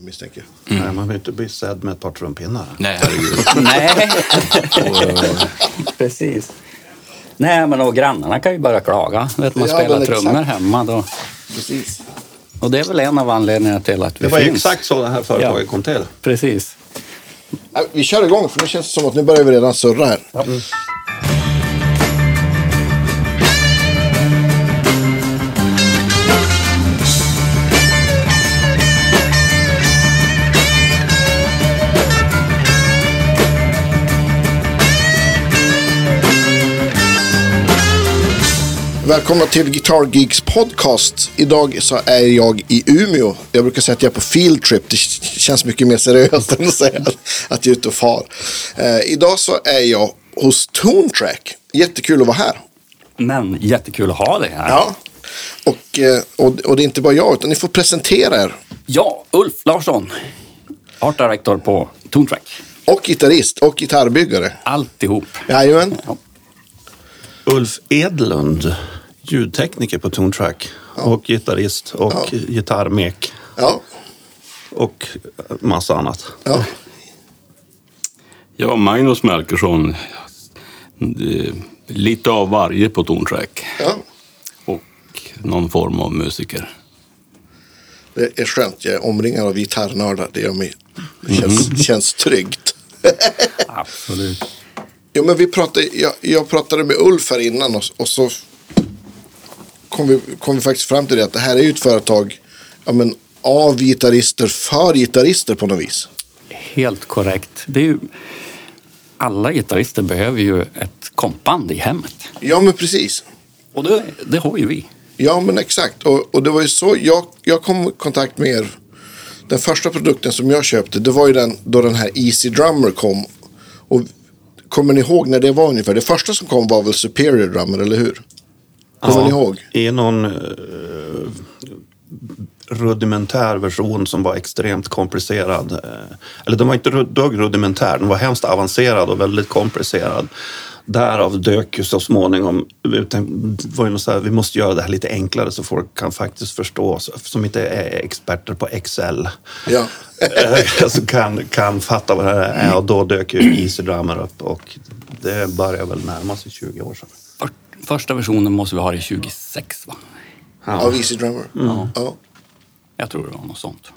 misstänker jag. Nej, man vill inte bli sedd med ett par trumpinnar. Nej. Nej, precis. Nej, men och grannarna kan ju börja klaga. Vet, man Ja, spelar men exakt. trummor hemma då. Precis. Och det är väl en av anledningarna till att vi Det var finns. exakt så det här företaget Ja. kom till. Precis. Vi kör igång för nu känns det som att nu börjar vi redan surra här. Välkomna till Guitar Geeks podcast. Idag så är jag i Umeå. Jag brukar säga att jag är på field trip. Det känns mycket mer seriöst än att säga att, jag är ute och far. Eh, idag så är jag hos Toontrack. Jättekul att vara här. Men jättekul att ha dig här. Ja. Och, eh, och, och det är inte bara jag, utan ni får presentera er. Ja, Ulf Larsson. Art director på Toontrack. Och gitarrist och gitarrbyggare. Alltihop. Jajamän. Ja. Ulf Edlund, ljudtekniker på Toontrack och gitarrist och Ja. gitarrmek Ja. och massa annat. ja. Ja, Magnus Melkersson. eh, Lite av varje på Toontrack. ja. Och någon form av musiker. Det är skönt. Jag är omringad av gitarrnördar. Det gör mig... Det känns, känns tryggt. Absolut. Jo, men vi pratade, jag, jag pratade med Ulf här innan och, och så kom vi, kom vi faktiskt fram till det att det här är ju ett företag ja, men, av gitarrister för gitarrister på något vis. Helt korrekt. Det är ju... Alla gitarrister behöver ju ett kompband i hemmet. Ja, men precis. Och det, det har ju vi. Ja, men exakt. Och, och det var ju så jag, jag kom i kontakt med er. Den första produkten som jag köpte, det var ju den då den här Easy Drummer kom. Och kommer ni ihåg när det var ungefär? Det första som kom var väl Superior Drummer, eller hur? Kommer ni ihåg? I någon eh, rudimentär version som var extremt komplicerad. Eh, eller den var inte dugg rudimentär, den var hemskt avancerad och väldigt komplicerad. Därav dök ju så småningom, det var ju så här, vi måste göra det här lite enklare så folk kan faktiskt förstå, som inte är experter på Excel. Ja. Alltså kan, kan fatta vad det här är och då dök ju Easy Drummer upp och det börjar väl närma sig 20 år sedan. För, första versionen måste vi ha i 26 va? Av Easy Drummer. Ja. Jag tror det var något sånt.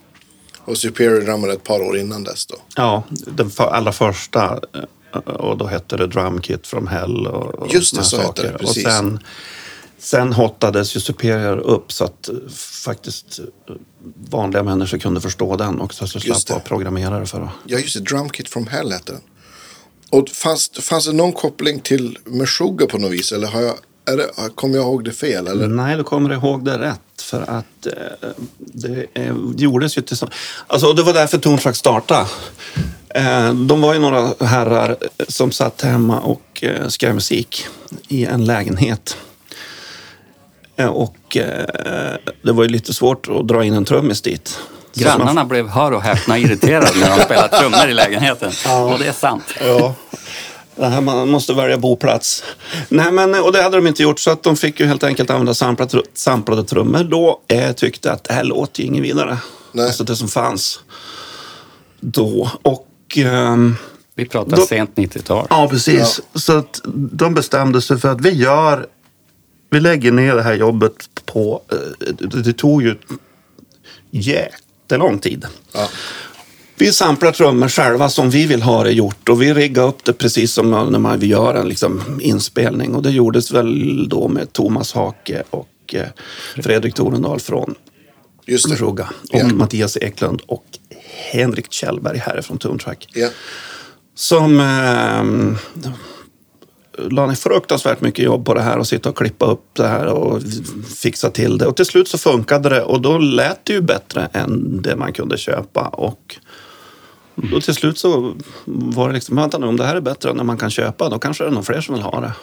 Och Superior Drummer ett par år innan dess då. Ja, den för, allra första eh, och då hette det Drum Kit from Hell och, och Just det, så hette det, Och precis. sen, sen hottades ju Superior upp så att eh, faktiskt eh, vanliga människor kunde förstå den också. Så slapp vara programmerare för att... Ja, just det. Drum Kit from Hell hette den. Och fanns, fanns det någon koppling till Meshuggah på något vis? Eller har jag, är det, kommer jag ihåg det fel? Eller? Nej, du kommer ihåg det rätt. För att eh, det eh, gjordes ju tillsammans. Alltså, och det var därför Toontrack startade. Eh, de var ju några herrar eh, som satt hemma och eh, skrev musik i en lägenhet. Eh, och eh, det var ju lite svårt att dra in en trummis dit. Grannarna man- blev, hör och häpna, irriterade när de spelade trummor i lägenheten. Och det är sant. Ja. Det här man måste välja boplats. Nej, men, och det hade de inte gjort så att de fick ju helt enkelt använda samplade, samplade trummor. Då eh, tyckte att det här låter ju inget vidare. Nej. Alltså det som fanns då. Och... ehm, Vi pratar Då- sent 90-tal. Ja, precis. Så att de bestämde sig för att vi gör... Vi lägger ner det här jobbet på... eh, Det, tog ju jättelång tid. Ja. Vi samplar trummor själva som vi vill ha det gjort och vi riggar upp det precis som när man vill göra en liksom, inspelning. Och det gjordes väl då med Thomas Hake och eh, Fredrik Torendal från Just det. Meshuggah och Ja. Mattias Eklund och Henrik Kjellberg härifrån Toontrack Ja. som eh, la ner fruktansvärt mycket jobb på det här och sitta och klippa upp det här och fixa till det. Och till slut så funkade det och då lät det ju bättre än det man kunde köpa. Och då till slut så var det liksom, vänta nu, om det här är bättre än det man kan köpa, då kanske det är nog fler som vill ha det.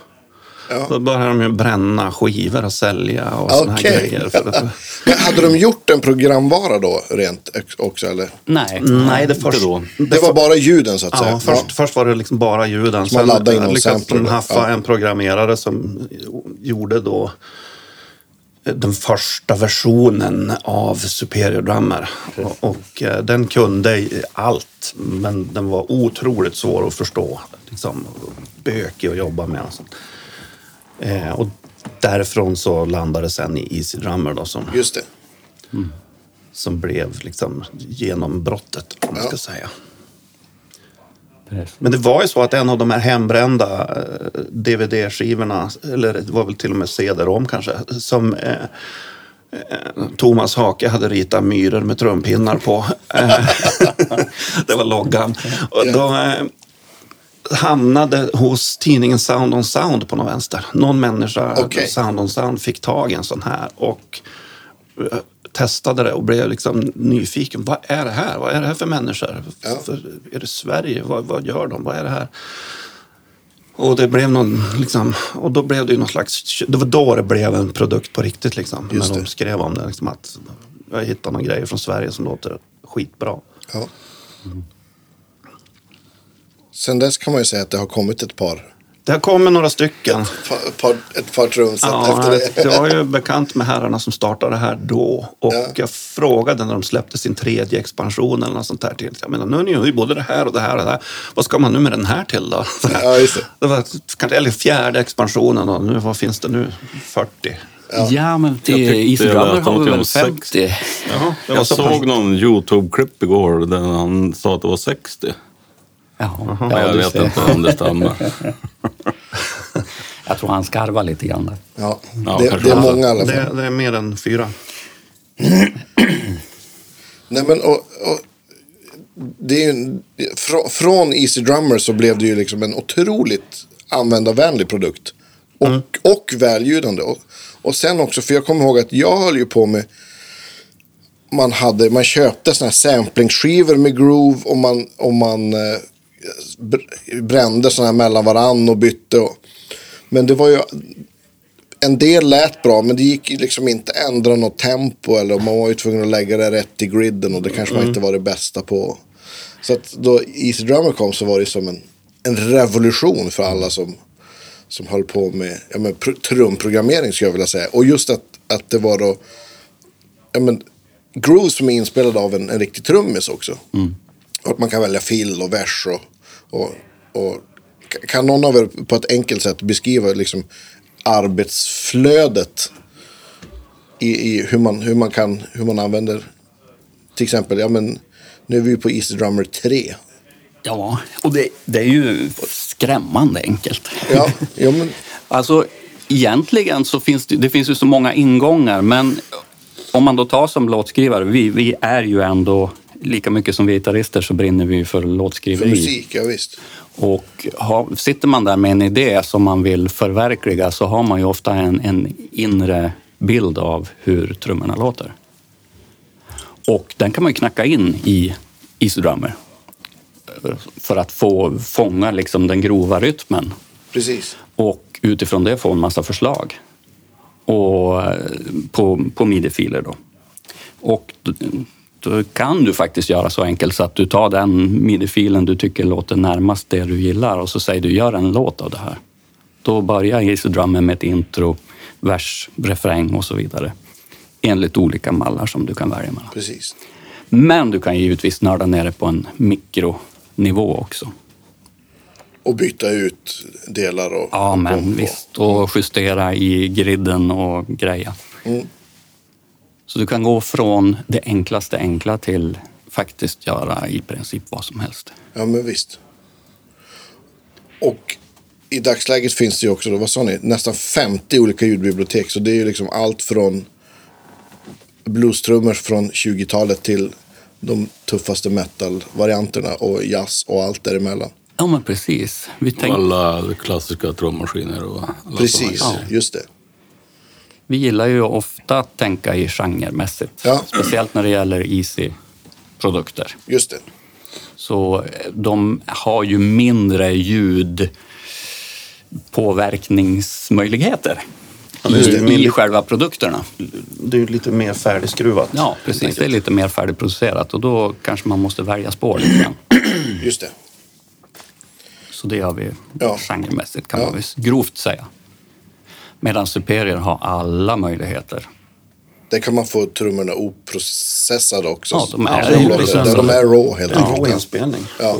Ja. Då började de ju bränna skivor och sälja och såna här grejer. Det, Men hade de gjort en programvara då rent också eller? Nej. nej, det, först, då. Det var bara ljuden så att säga. Ja, först, först var det liksom bara ljuden. Så man laddade in eh, lyckades de haffa Ja. en programmerare som gjorde då den första versionen av Superior Drummer. Och, och eh, den kunde allt, men den var otroligt svår att förstå. Liksom, bökig att jobba med. Och, sånt. Eh, och därifrån så landade det sen i Easy Drummer då, som, Just det. som blev liksom genombrottet, om man ska säga. Men det var ju så att en av de här hembrända eh, DVD-skivorna, eller det var väl till och med CD-ROM kanske, som eh, eh, Thomas Hake hade ritat myror med trumpinnar på. Eh, det var loggan. Och då eh, hamnade hos tidningen Sound on Sound på någon vänster. Någon människa, Okej. Sound on Sound, fick tag i en sån här och eh, testade det och blev liksom nyfiken. Vad är det här? Vad är det här för människor? Ja. För, är det Sverige? Vad, vad gör de? Vad är det här? Och det blev någon, liksom, och då blev det ju någon slags, det var då det blev en produkt på riktigt liksom. Just när de det. skrev om det, liksom att jag hittade några grejer från Sverige som låter skitbra. Ja. Sen dess kan man ju säga att det har kommit ett par, Det har kommit några stycken. ett par, ett par trumset Ja, efter det. jag var ju bekant med herrarna som startade det här då. Och Ja. jag frågade när de släppte sin tredje expansion eller något sånt där till. Jag menar, nu har ni ju både det här och det här och det här. Vad ska man nu med den här till då? Ja, just det. det var kanske, eller fjärde expansionen då. Nu, vad finns det nu? 40? Ja, men till tyckte Easy Drummer har vi väl 60. 50. Jaha, det var Jag såg någon YouTube-klipp igår där han sa att det var 60. Jaha. Ja, jag vet ser. inte om det stämmer. Jag tror han skarvar lite grann där. Ja, Ja, det, det är många i alla fall. Det, det är mer än fyra. Nej, men, och, och, det är ju, en- frå- från Easy Drummer så blev det ju liksom en otroligt användarvänlig produkt. Och, och välljudande. Och, och sen också, för jag kommer ihåg att jag höll ju på med man, hade, man köpte såna här samplingsskivor med groove och man, och man eh, brände såna här mellan varann och bytte. Och, men det var ju en del lät bra, men det gick liksom inte att ändra något tempo. Eller man var ju tvungen att lägga det rätt i griden och det kanske man inte var det bästa på. Så att då Easy Drummer kom så var det som en, en revolution för alla som, som höll på med ja, men, pr- trumprogrammering skulle jag vilja säga. Och just att, att det var då ja, men, grooves som är inspelade av en, en riktig trummis också. Och att man kan välja fill och vers och, och, och kan någon av er på ett enkelt sätt beskriva liksom arbetsflödet i, i hur, man, hur, man kan, hur man använder till exempel, ja men nu är vi på Easy Drummer 3. Ja, och det, det är ju skrämmande enkelt. Ja, ja men Alltså, egentligen så finns det, det finns ju så många ingångar, men om man då tar som låtskrivare, vi, vi är ju ändå, lika mycket som vi gitarrister så brinner vi för för låtskriveri. musik, ja visst. Och har, sitter man där med en idé som man vill förverkliga så har man ju ofta en, en inre bild av hur trummorna låter. Och den kan man ju knacka in i Easy Drummer för att få fånga liksom den grova rytmen Precis. och utifrån det få en massa förslag och, eh, på, på midi-filer. Då. Och kan du faktiskt göra så enkelt så att du tar den midi-filen du tycker låter närmast det du gillar och så säger du gör en låt av det här. Då börjar Easy Drummer med ett intro, vers, refräng och så vidare. Enligt olika mallar som du kan välja mellan. Precis. Men du kan givetvis nörda ner det på en mikronivå också. Och byta ut delar och... Ja, och men och- visst. Och justera i griden och greja. Mm. Så du kan gå från det enklaste enkla till faktiskt göra i princip vad som helst. Ja, men visst. Och i dagsläget finns det ju också, då, vad sa ni, nästan 50 olika ljudbibliotek. Så det är ju liksom allt från bluestrummor från 20-talet till de tuffaste metal-varianterna och jazz och allt däremellan. Ja, men precis. Vi, Och tänk, alla klassiska trummaskiner och alla Precis, här. just det. Vi gillar ju ofta att tänka i genremässigt. Ja. Speciellt när det gäller easy-produkter. Just det. Så eh, de har ju mindre ljud påverkningsmöjligheter Just det. i, i själva produkterna. Det är ju lite mer färdigskruvat. Ja, precis. Det är lite mer färdigproducerat och då kanske man måste välja spår lite grann. Just det. Så det gör vi Ja. genremässigt kan Ja. man grovt säga. Medan Superior har alla möjligheter. Där kan man få trummorna oprocessade också. Ja, de är Som de, där de är raw helt En rå enkelt. inspelning. Ja.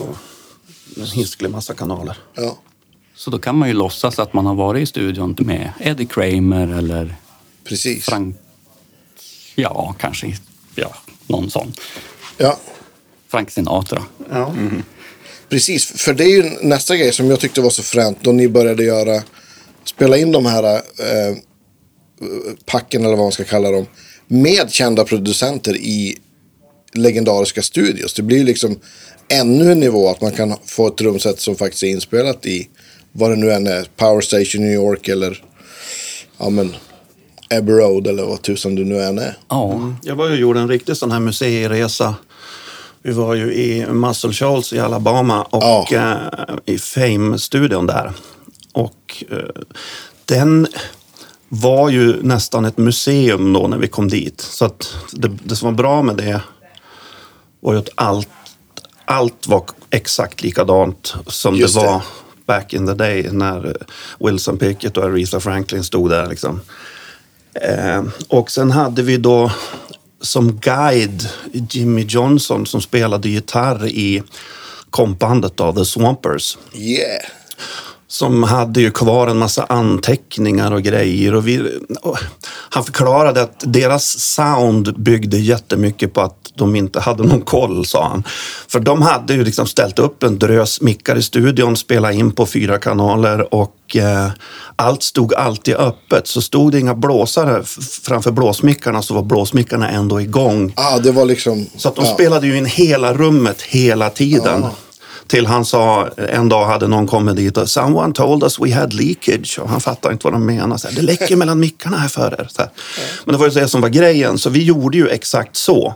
En hisklig massa kanaler. Ja. Så då kan man ju låtsas att man har varit i studion med Eddie Kramer eller Precis. Frank... Ja, kanske ja, någon sån. Ja. Frank Sinatra. Ja. Precis, för det är ju nästa grej som jag tyckte var så fränt då ni började göra, spela in de här eh, packen eller vad man ska kalla dem, med kända producenter i legendariska studios. Det blir ju liksom ännu en nivå att man kan få ett rumset som faktiskt är inspelat i vad det nu än är, Power Station New York eller ja men Abbey Road eller vad tusan du nu än är. Ja, Jag var ju och gjorde en riktig sån här museiresa. Vi var ju i Muscle Shoals i Alabama och Ja. eh, i Fame-studion där. Och eh, den var ju nästan ett museum då när vi kom dit. Så att det, det som var bra med det var ju att allt, allt var exakt likadant som Just det det. var back in the day när Wilson Pickett och Aretha Franklin stod där. Liksom. Eh, och sen hade vi då som guide Jimmy Johnson som spelade gitarr i kompbandet av The Swampers. Yeah! Som hade ju kvar en massa anteckningar och grejer. Och vi, och han förklarade att deras sound byggde jättemycket på att de inte hade någon koll, sa han. För de hade ju liksom ställt upp en drös mickar i studion, spelat in på fyra kanaler och eh, allt stod alltid öppet. Så stod det inga blåsare framför blåsmickarna så var blåsmickarna ändå igång. Ah, det var liksom... Så att de ja. spelade ju in hela rummet hela tiden. Till han sa, en dag hade någon kommit dit och “Someone told us we had leakage” och han fattade inte vad de menade. Så här, det läcker mellan mickarna här för er. Här. Men det var ju det som var grejen, så vi gjorde ju exakt så.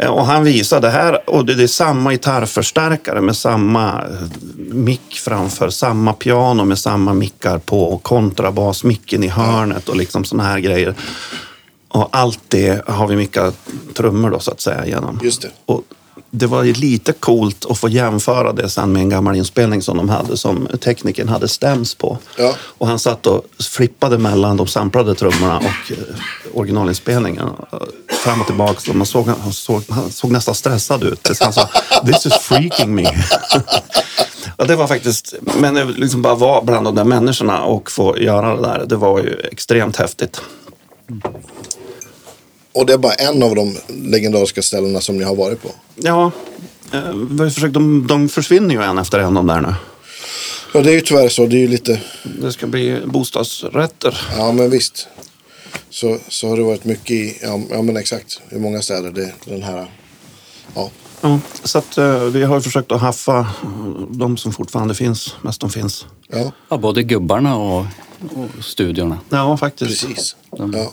Eh, Och han visade här, och det det är samma gitarrförstärkare med samma eh, mick framför, samma piano med samma mickar på, och kontrabasmicken i hörnet och liksom såna här grejer. Och allt det har vi mickat trummor då så att säga genom. Just det. Och det var ju lite coolt att få jämföra det sen med en gammal inspelning som de hade som teknikern hade stäms på. Ja. Och han satt och flippade mellan de samplade trummorna och eh, originalinspelningen. Fram och tillbaka. Och man såg, han, såg, han såg nästan stressad ut. Han sa “This is freaking me”. och det var faktiskt, men liksom bara vara bland de där människorna och få göra det där. Det var ju extremt häftigt. Och det är bara en av de legendariska ställena som ni har varit på. Ja, eh, vi försökt, de, de försvinner ju en efter en de där nu. Ja, det är ju tyvärr så. Det är ju lite... Det ska bli bostadsrätter. Ja, men visst. Så, så har det varit mycket i... Ja, ja men exakt. I många städer. Det, den här... Ja. Ja, så att, eh, vi har ju försökt att haffa eh, de som fortfarande finns, mest de finns. Ja, ja både gubbarna och, och studiorna. Ja, faktiskt. precis. De Ja,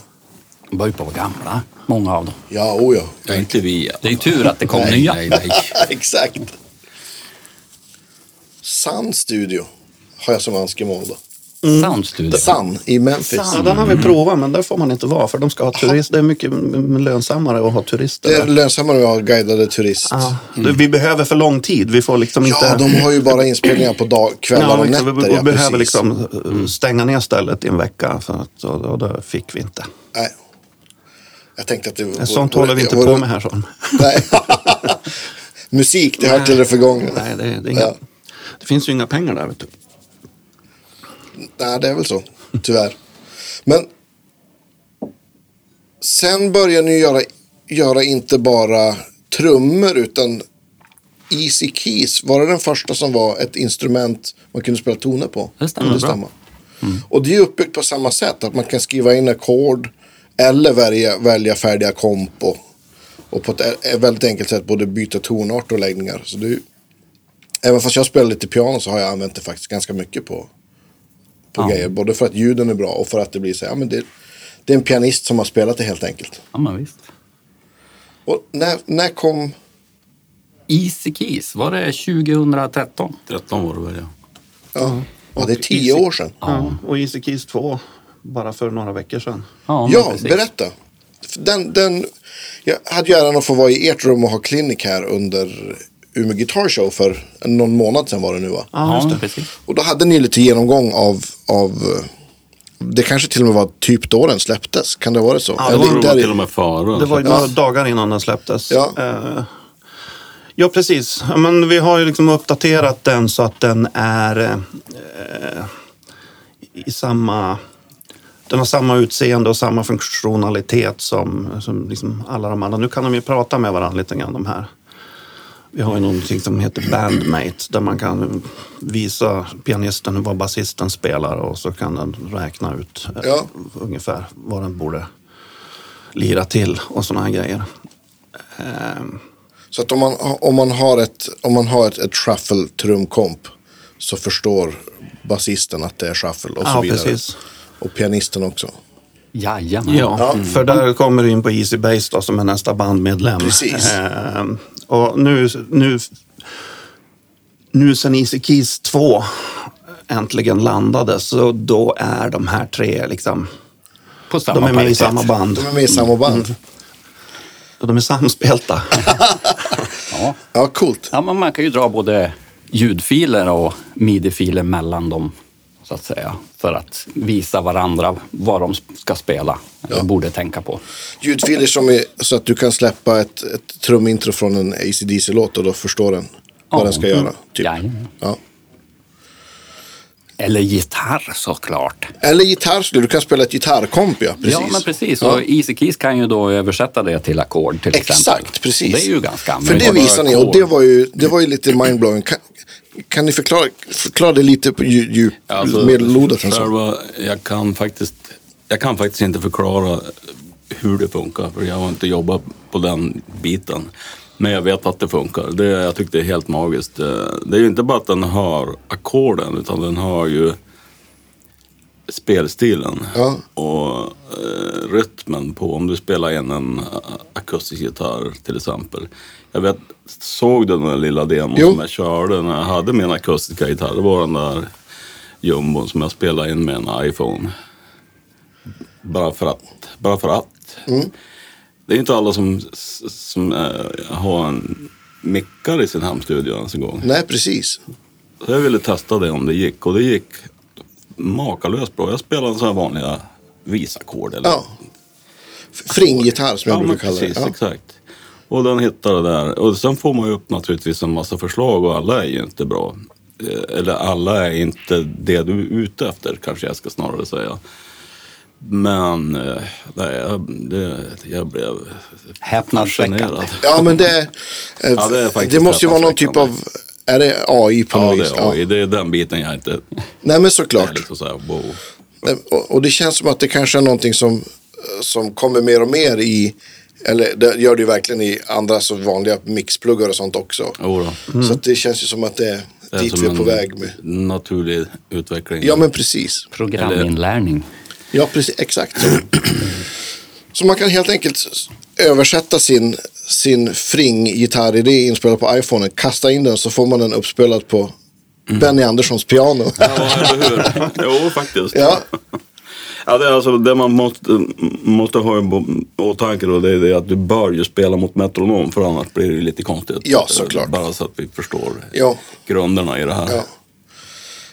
börjar på vara gamla, många av dem. ja oh ja. Ja, inte vi. Det är tur att det kom Nej, nya. Nej, nej. exakt. Sun Studio har jag som önskemål då. Soundstudio. Sun i Memphis. Ja, den har vi provat, men där får man inte vara för de ska ha turister. Det är mycket lönsammare att ha turister. Det är lönsammare att ha guidade turist. Ja, det- Vi behöver för lång tid. Vi får liksom inte... Ja, de har ju bara inspelningar på dag, kvällar Ja, och liksom, nätter. vi, vi Ja, behöver precis. Mm. liksom eh, stänga ner stället i en vecka. För att, och, och det fick vi inte. Nej. Jag tänkte att det var... Sånt håller vi inte på med här. Sån. Nej. Musik, det hör till det förgångna. Nej, det, det, är inga, Ja. det finns ju inga pengar där. Vet du. Nej, det är väl så. Tyvärr. Men sen började ni göra, göra inte bara trummor utan Easy Keys. Var det den första som var ett instrument man kunde spela toner på? Det stämmer bra. Och det är uppbyggt på samma sätt. Att man kan skriva in ackord eller välja, välja färdiga komp. Och, och på ett ä- väldigt enkelt sätt både byta tonart och läggningar. Så det även fast jag spelar lite piano så har jag använt det faktiskt ganska mycket på, på Ja. grejer. Både för att ljuden är bra och för att det blir så här, ja, men det, det är en pianist som har spelat det helt enkelt. Ja, men visst. Och när, när kom... Easy Keys, var det 2013? 13 var det väl, ja. Ja, ja det är tio år sedan. Ja. Och Easy Keys 2 bara för några veckor sedan. Ja, Ja, berätta. Den, den, jag hade ju äran att få vara i ert rum och ha klinik här under Umeå Guitar Show för någon månad sedan var det nu va? Ja, Ja, just det. precis. Och då hade ni lite genomgång av, av, Det kanske till och med var typ då den släpptes. Kan det ha varit så? Ja, det var det var till och med före. Det var ju Ja. några dagar innan den släpptes. Ja. Eh, ja, precis. Ja, Men vi har ju liksom uppdaterat den så att den är eh, i samma... Den har samma utseende och samma funktionalitet som, som liksom alla de andra. Nu kan de ju prata med varandra lite grann de här. Vi har ju någonting som heter Bandmate där man kan visa pianisten vad basisten spelar och så kan den räkna ut eh, Ja. ungefär vad den borde lira till och sådana här grejer. Ehm, Så att om man, om man har ett, om man har ett, ett shuffle trumkomp så förstår basisten att det är shuffle och så Ja, vidare. precis. Och pianisten också. Jajamän. Ja, för där kommer du in på Easy Base då, som är nästa bandmedlem. Precis. Ehm, och nu, nu, nu sen Easy Keys 2 äntligen landade så då är de här tre liksom, På samma de är med i samma band. De är med i samma band. Och de är samspelta. Ja. Ja, coolt. Ja, men man kan ju dra både ljudfiler och midi-filer mellan dem, så att säga. För att visa varandra vad de ska spela, eller borde tänka på. Ljudfiler som är så att du kan släppa ett, ett trumintro från en ACDC-låt och då förstår den vad Ja. den ska göra. Typ. Jajamän. Ja. Eller gitarr såklart. Eller gitarr, du kan spela ett gitarrkomp, ja. Precis. Ja, men precis. Ja. Och Easy Keys kan ju då översätta det till ackord till exempel. Exakt, precis. Det är ju ganska För det visar ni och det var ju, det var ju lite mindblowing. Kan, ni förklara, förklara det lite på djup, Alltså, så? själva, jag, kan faktiskt, jag kan faktiskt inte förklara hur det funkar, för jag har inte jobbat på den biten. Men jag vet att det funkar. Det, jag tycker det är helt magiskt. Det, det är ju inte bara att den har ackorden, utan den har ju spelstilen Ja. och eh, rytmen på om du spelar in en akustisk gitarr till exempel. Jag vet, såg du den där lilla demon Jo. som jag körde när jag hade min akustiska gitarr? Det var den där jumbon som jag spelade in med en iPhone. Bara för att. Bara för att. Mm. Det är inte alla som, som eh, har en mickar i sin hemstudio ens en gång. Nej, precis. Så jag ville testa det om det gick och det gick makalöst bra. Jag spelade så här vanliga visackord. Eller Ja. Fringgitarr som jag Ja, brukar kalla precis, det. Ja. exakt. Och den hittade där. Och sen får man ju upp naturligtvis en massa förslag och alla är ju inte bra. Eh, Eller alla är inte det du är ute efter kanske jag ska snarare säga. Men eh, nej, jag, det, jag blev Häpnadsväckande. fascinerad. ja, men det, eh, Ja, det är det, måste ju vara någon typ av, är det AI på Ja, något det vis? är AI. Det är den biten jag inte... Nej, men såklart. så här, wow. Nej, Och, och det känns som att det kanske är någonting som, som kommer mer och mer i, eller det gör det ju verkligen i andra så vanliga mixpluggar och sånt också. Jo då. Så att det känns ju som att det är Det är dit som vi är på väg med. naturlig utveckling. Ja, men precis. Programinlärning. Ja, precis. Exakt så. Så man kan helt enkelt översätta sin, sin Fring-gitarridé inspelad på iPhone, kasta in den så får man den uppspelad på Benny Anderssons piano. Ja, eller hur? Jo, faktiskt. Ja. Ja, det, är alltså, det man måste, måste ha i åtanke då, det är det att du bör ju spela mot metronom för annars blir det lite konstigt. Ja, såklart. Bara så att vi förstår Ja. grunderna i det här. Ja.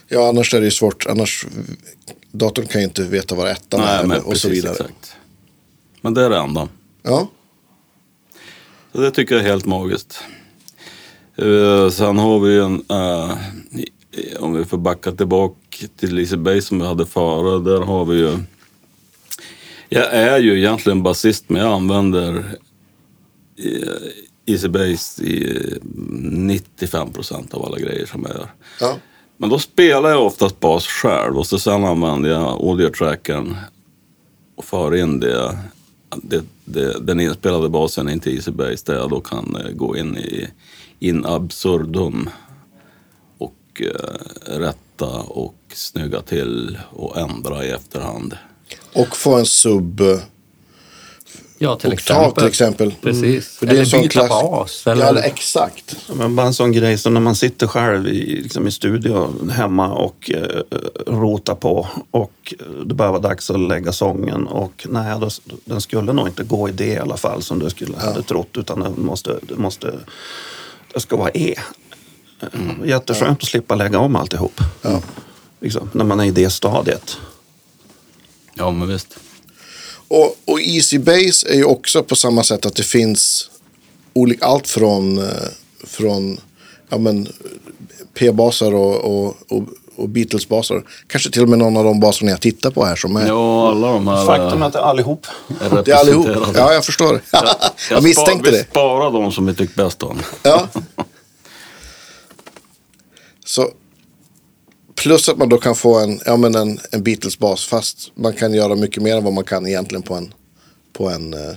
ja, annars är det ju svårt. Annars, datorn kan ju inte veta vad ettan är och så vidare. exakt. Men det är det enda. Ja, Så det tycker jag är helt magiskt. Eh, sen har vi en, eh, om vi får backa tillbaka till Liseberg som vi hade före, där har vi ju jag är ju egentligen basist men jag använder eh, Easy Bass i 95 procent av alla grejer som jag gör. ja, Men då spelar jag oftast bas själv och så sen använder jag audio-trackern och för in det, det, det, den inspelade basen är inte Easy där jag då kan eh, gå in i in absurdum och eh, rätta och snygga till och ändra i efterhand. och få en sub Ja, till oktav exempel. till exempel. Precis. För det är en Eller byta klass- bas. Eller... Ja, exakt. Ja, Men bara en sån grej som när man sitter själv i, liksom i studion hemma och eh, rotar på och det börjar vara dags att lägga sången och nej, då, den skulle nog inte gå i det i alla fall som du skulle hade trott utan den måste, det måste, det ska vara E. Mm. Jätteskönt att slippa lägga om alltihop. Ja. Liksom, när man är i det stadiet. Ja, men visst. Och, och Easy Base är ju också på samma sätt att det finns olika, allt från, eh, från ja, men, P-basar och, och, och, och Beatles-basar. Kanske till och med någon av de baserna jag tittar på här som är. Ja, alla de här Faktum är eh, att det är allihop. är det är allihop. Ja, jag förstår. jag misstänkte spar, det. Vi sparar de som vi tycker bäst om. Ja. Så plus att man då kan få en, ja, men en, en Beatles-bas fast man kan göra mycket mer än vad man kan egentligen på en, på en, eh,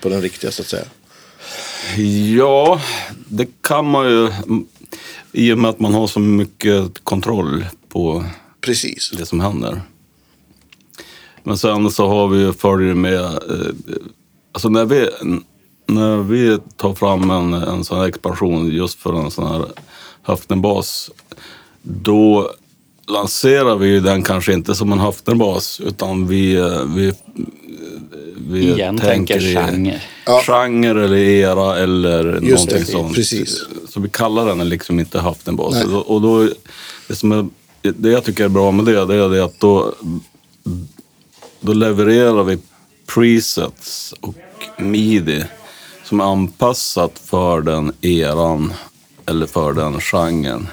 på den riktiga så att säga. Ja, det kan man ju. I och med att man har så mycket kontroll på Precis. det som händer. Men sen så har vi ju följer med, eh, alltså när vi, när vi tar fram en, en sån här expansion just för en sån här höftenbas, då lanserar vi den kanske inte som en höftenbas utan vi, eh, vi, vi Igen tänker i genre. Ja. genre eller era eller Just någonting det, sånt. precis. Så vi kallar den liksom inte höftenbas. Och och då, det, som är, det jag tycker är bra med det, det är det att då, då levererar vi presets och midi som är anpassat för den eran eller för den genren.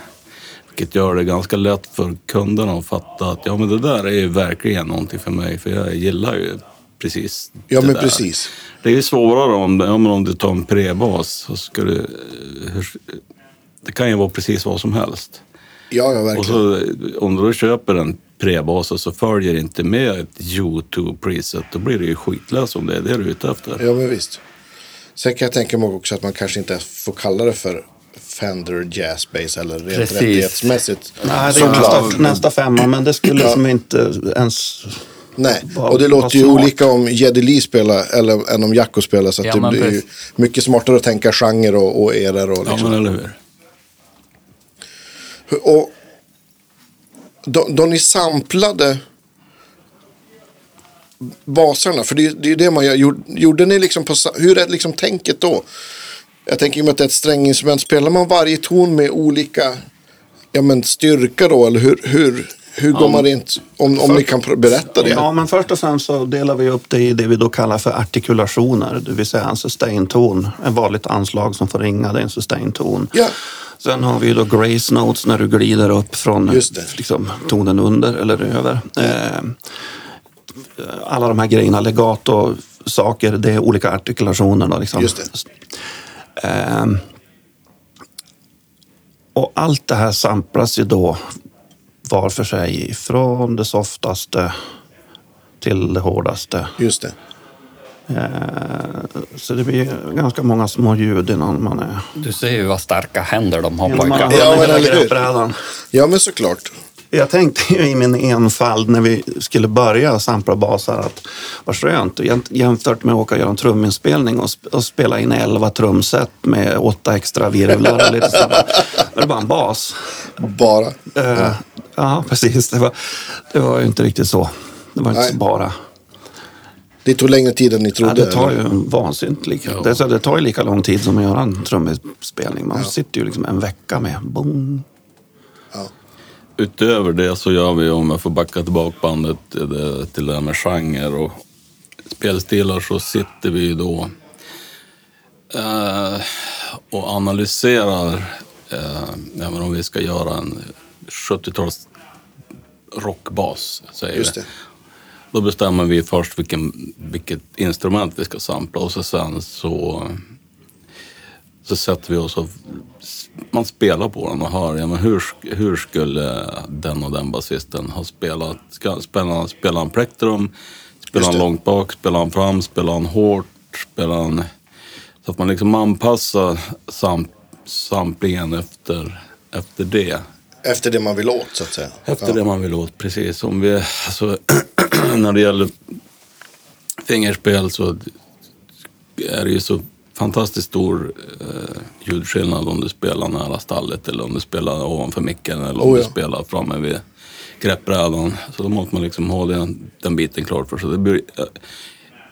Vilket gör det ganska lätt för kunderna att fatta att ja, men det där är ju verkligen någonting för mig. För jag gillar ju precis Ja, det men där. precis. Det är ju svårare om, ja, men om du tar en prebas. Så ska du, det kan ju vara precis vad som helst. Ja, ja, Och verkligen. så, om du då köper en prebas och så följer inte med ett U2 preset, då blir det ju skitlöst om det är det du är ute efter. Ja, men visst. Sen kan jag tänka mig också att man kanske inte får kalla det för Fender Jazz Bass eller rent Precis. rättighetsmässigt. Nej, det är nästa, nästa femma, men det skulle som inte ens... Nej, och det låter ju smart. olika om Geddy Lee spelar eller än om Jacko spelar. Så att Ja, det blir ju mycket smartare att tänka genre och, och eror. Och, Ja, liksom. men eller hur? och då, då ni samplade basarna, för det, är- det är ju det man gör. Gjorde, gjorde ni liksom på, hur är liksom tänket då? Jag tänker i och med att det är ett stränginstrument, spelar man varje ton med olika ja, men styrka då? Eller hur, hur, hur går man rent, om, om ni kan berätta det? Ja, men först och främst så delar vi upp det i det vi då kallar för artikulationer, det vill säga en sustain-ton. En vanligt anslag som får ringa, det är en sustain-ton. Ja. Sen har vi då grace notes när du glider upp från liksom, tonen under eller över. Eh, alla de här grejerna, legato, saker, det är olika artikulationer. Då, liksom. Ehm, och allt det här samplas ju då var för sig från det softaste till det hårdaste. Just det. Ehm, så det blir ganska många små ljud innan man är... Du ser ju vad starka händer de har Innan man har pojkar. Ja, ja, men eller hur? Ja, men såklart. Jag tänkte ju i min enfald när vi skulle börja sampla basar att vad skönt jäm- jämfört med att åka och göra en truminspelning och, sp- och spela in elva trumset med åtta extra virvlar och lite sådär. Det bara en bas. Bara. Eh, ja, precis. Det var, det var ju inte riktigt så. Det var inte Nej. så bara. Det tog längre tid än ni Ja, trodde. det tar ju vansinnigt lika. Det, så det tar ju lika lång tid som att göra en truminspelning. Man sitter ju liksom en vecka med boom. Utöver det så gör vi, om jag får backa tillbaka bandet till det, här med genre och spelstilar, så sitter vi då eh, och analyserar, eh, om vi ska göra en 70-tals rockbas, säger Just vi. det. Då bestämmer vi först vilken, vilket instrument vi ska sampla och så sen så, så sätter vi oss och man spelar på den och hör ja, men hur, hur skulle den och den basisten ha spelat. Ska, spela, spela han plektrum, spela Just han långt bak, spela han fram, spela han hårt, spela han... Så att man liksom anpassar sam, samplingen efter, efter det. Efter det man vill åt, så att säga. Efter ja. det man vill åt, precis. Om vi, alltså, när det gäller fingerspel så är det ju så fantastiskt stor eh, ljudskillnad om du spelar nära stallet eller om du spelar ovanför micken eller om Oh, du ja. spelar framme vid greppbrädan. Så då måste man liksom ha den, den biten klar för sig. Det blir, jag,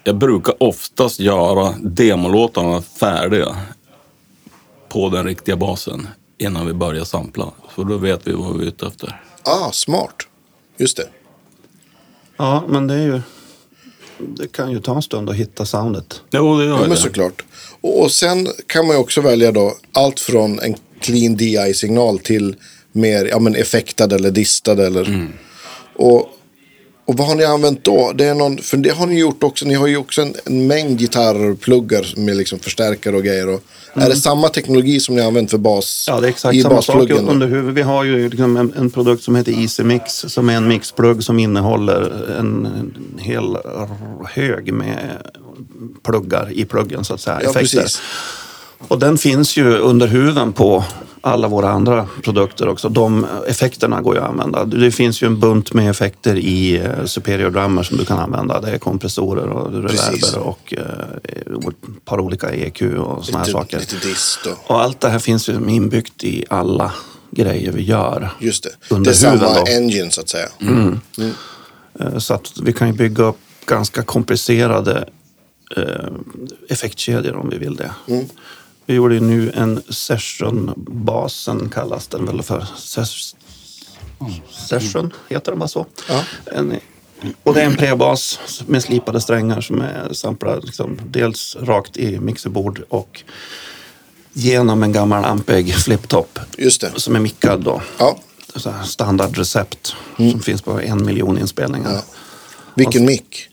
jag brukar oftast göra demolåtarna färdiga på den riktiga basen innan vi börjar sampla. Så då vet vi vad vi är ute efter. Ah, smart. Just det. Ja, men det är ju... Det kan ju ta en stund att hitta soundet. Jo, det gör Ja, men det. såklart. Och, sen kan man ju också välja då allt från en clean DI-signal till mer ja, men effektad eller distad. Eller, Mm. och, och vad har ni använt då? Det är någon, för det har ni gjort också. Ni har ju också en, en mängd gitarrpluggar med liksom förstärkare och grejer. Och, Är det samma teknologi som ni har använt för bas? Mm. Ja, det är exakt samma sak under huvudet. Vi har ju liksom en, en produkt som heter Easy Mix som är en mixplugg som innehåller en, en hel hög med pluggar i pluggen så att säga. Ja, effekter. precis. Och den finns ju under huven på alla våra andra produkter också. De effekterna går ju att använda. Det finns ju en bunt med effekter i eh, Superior Drummer som du kan använda. Det är kompressorer och reverber och eh, ett par olika EQ och såna här saker. lite dist och, Och allt det här finns ju inbyggt i alla grejer vi gör. just det. Under det är samma då. engine så att säga. Eh, Så att vi kan ju bygga upp ganska komplicerade effektkedjor om vi vill det. Mm. Vi gjorde ju nu en session-basen kallas den väl för. Ses- session, heter den bara så? Ja. En, och det är en prebas med slipade strängar som är samplad liksom, dels rakt i mixerbord och genom en gammal Ampeg fliptop Just det. som är mickad då. Ja. Standardrecept som finns på en miljon inspelningar. Mm. Ja. Vilken mick?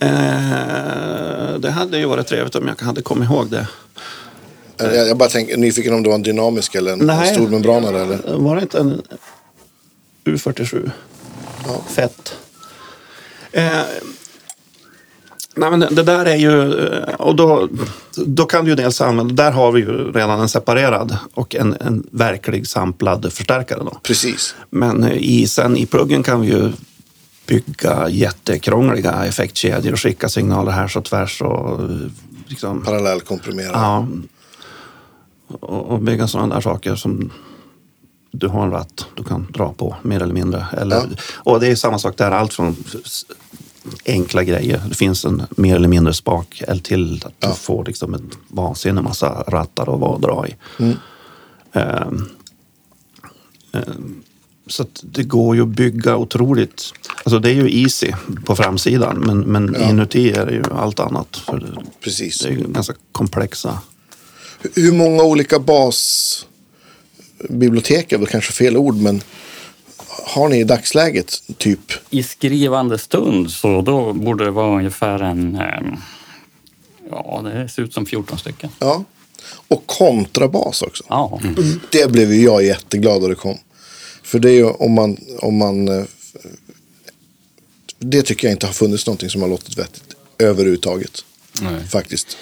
Eh, det hade ju varit trevligt om jag hade kommit ihåg det. Jag, jag bara tänker nyfiken om det var en dynamisk eller en, Nej. stormembranare. Eller? Var det inte en U47? Ja. Fett. Eh, nej men det, det där är ju, eh, och då, då kan du ju dels använda, där har vi ju redan en separerad och en, en verklig samplad förstärkare då. Precis. Men eh, i, sen i pluggen kan vi ju bygga jättekrångliga effektkedjor och skicka signaler här så tvärs och eh, liksom, Parallellkomprimerad. ja, och, och bygga sådana där saker som du har en ratt du kan dra på mer eller mindre. Eller, Ja. Och det är samma sak där, allt från enkla grejer. Det finns en mer eller mindre spak eller till att Ja. du får liksom en vansinnig massa rattar att dra i. Mm. Ehm, ehm, så att det går ju att bygga otroligt. Alltså det är ju easy på framsidan men, men Ja. inuti är det ju allt annat. För det, Precis. det är ju ganska komplexa. Hur många olika basbibliotek är väl kanske fel ord, men har ni i dagsläget typ? I skrivande stund så då borde det vara ungefär en... eh, Ja, det ser ut som 14 stycken. Ja. Och kontrabas också. Ja, Det blev ju jag jätteglad när det kom. För det är ju om man, om man... eh, Det tycker jag inte har funnits någonting som har låtit vettigt överhuvudtaget. Nej. Faktiskt.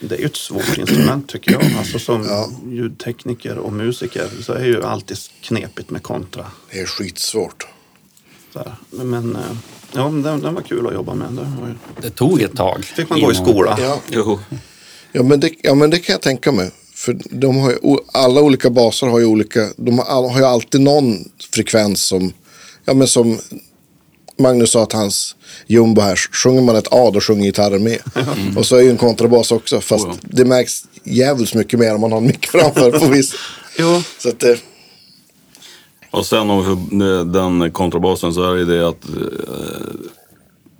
Det är ju ett svårt instrument tycker jag. Alltså som Ja. ljudtekniker och musiker så är ju alltid knepigt med kontra. Det är skitsvårt. Så här. Men, men eh, ja, den, den var kul att jobba med. Det var ju... det tog ett tag. fick man gå i skola. Ja. Jo. Ja men, det, ja, men det kan jag tänka mig. För de har ju, alla olika baser har ju olika, de har, ju alltid någon frekvens som, ja men som Magnus sa att hans jumbo här, sjunger man ett A då sjunger gitarren med. Och så är ju en kontrabas också, fast Oh det märks jävligt mycket mer om man har en mick framför på viss. Jo, Så att det, Och sen om den kontrabasen så är det det att eh,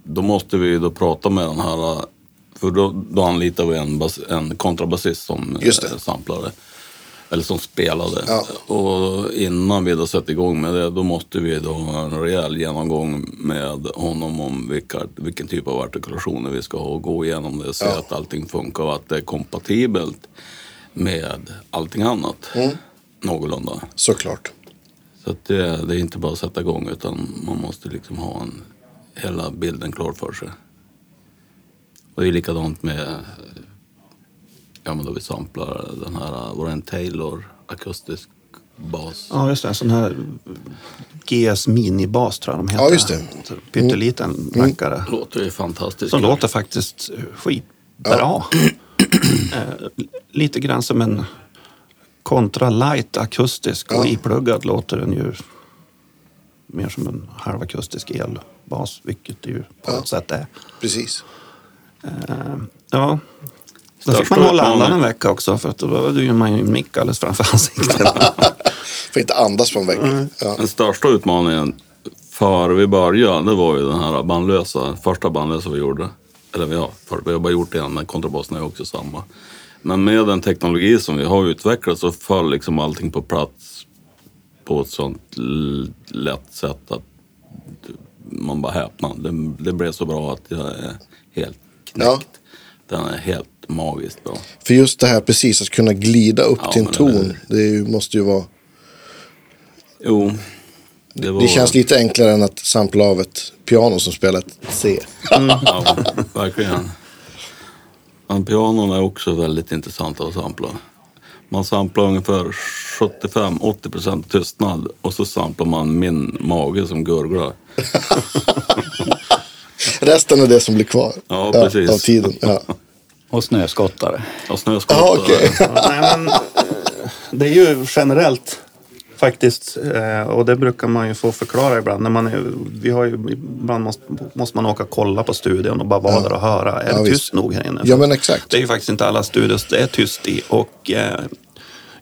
då måste vi då prata med den här, eh, för då, då anlitar vi en, bas, en kontrabasist som eh, samplare. Eller som spelade. Ja. Och innan vi då sätter igång med det, då måste vi då ha en rejäl genomgång med honom om vilka, vilken typ av artikulationer vi ska ha och gå igenom det. Se Ja. att allting funkar och att det är kompatibelt med allting annat. Mm. Någorlunda. såklart. Så det, det är inte bara att sätta igång utan man måste liksom ha en, hela bilden klar för sig. Och det är likadant med, ja men då vi samplar den här, var en Taylor akustisk bas? ja just det. Sån här GS minibas tror jag de heter. Ja, just det. Så Pytteliten rackare. Låter ju fantastiskt. Som låter faktiskt skitbra. eh, lite grann som en kontra light akustisk och Ja. ipluggad låter den ju mer som en halvakustisk elbas, vilket det ju på Ja. ett sätt är. Precis. Eh, ja. Då fick man hålla andan en vecka också för att då ju man ju en mick alldeles framför ansiktet. Får inte andas på en vecka. Ja. Den största utmaningen före vi började, det var ju den här bandlösa, första bandlösa vi gjorde. Eller ja, för, vi har bara gjort en, men kontrabassen är också samma. Men med den teknologi som vi har utvecklat så föll liksom allting på plats på ett sånt lätt sätt att man bara häpnar. Det, det blev så bra att jag är helt knäckt. Ja. Den är helt magiskt bra. För just det här precis att kunna glida upp Ja, till en ton. Det är ju, måste ju vara. Jo, det var... Det känns lite enklare än att sampla av ett piano som spelar ett C. Ja, verkligen. Men pianon är också väldigt intressant att sampla. Man samplar ungefär 75-80% tystnad och så samplar man min mage som gurglar. Resten är det som blir kvar. Ja, precis. Av tiden. Ja. Och snöskottare. Och snöskottare. Ja, okej. Nej, men, eh, det är ju generellt faktiskt. eh, Och det brukar man ju få förklara ibland. När man är, vi har ju, ibland måste, måste man åka och kolla på studion och bara vara där och höra. Är Ja, det visst. tyst nog här inne? Ja, men exakt. Det är ju faktiskt inte alla studios det är tyst i. Och eh,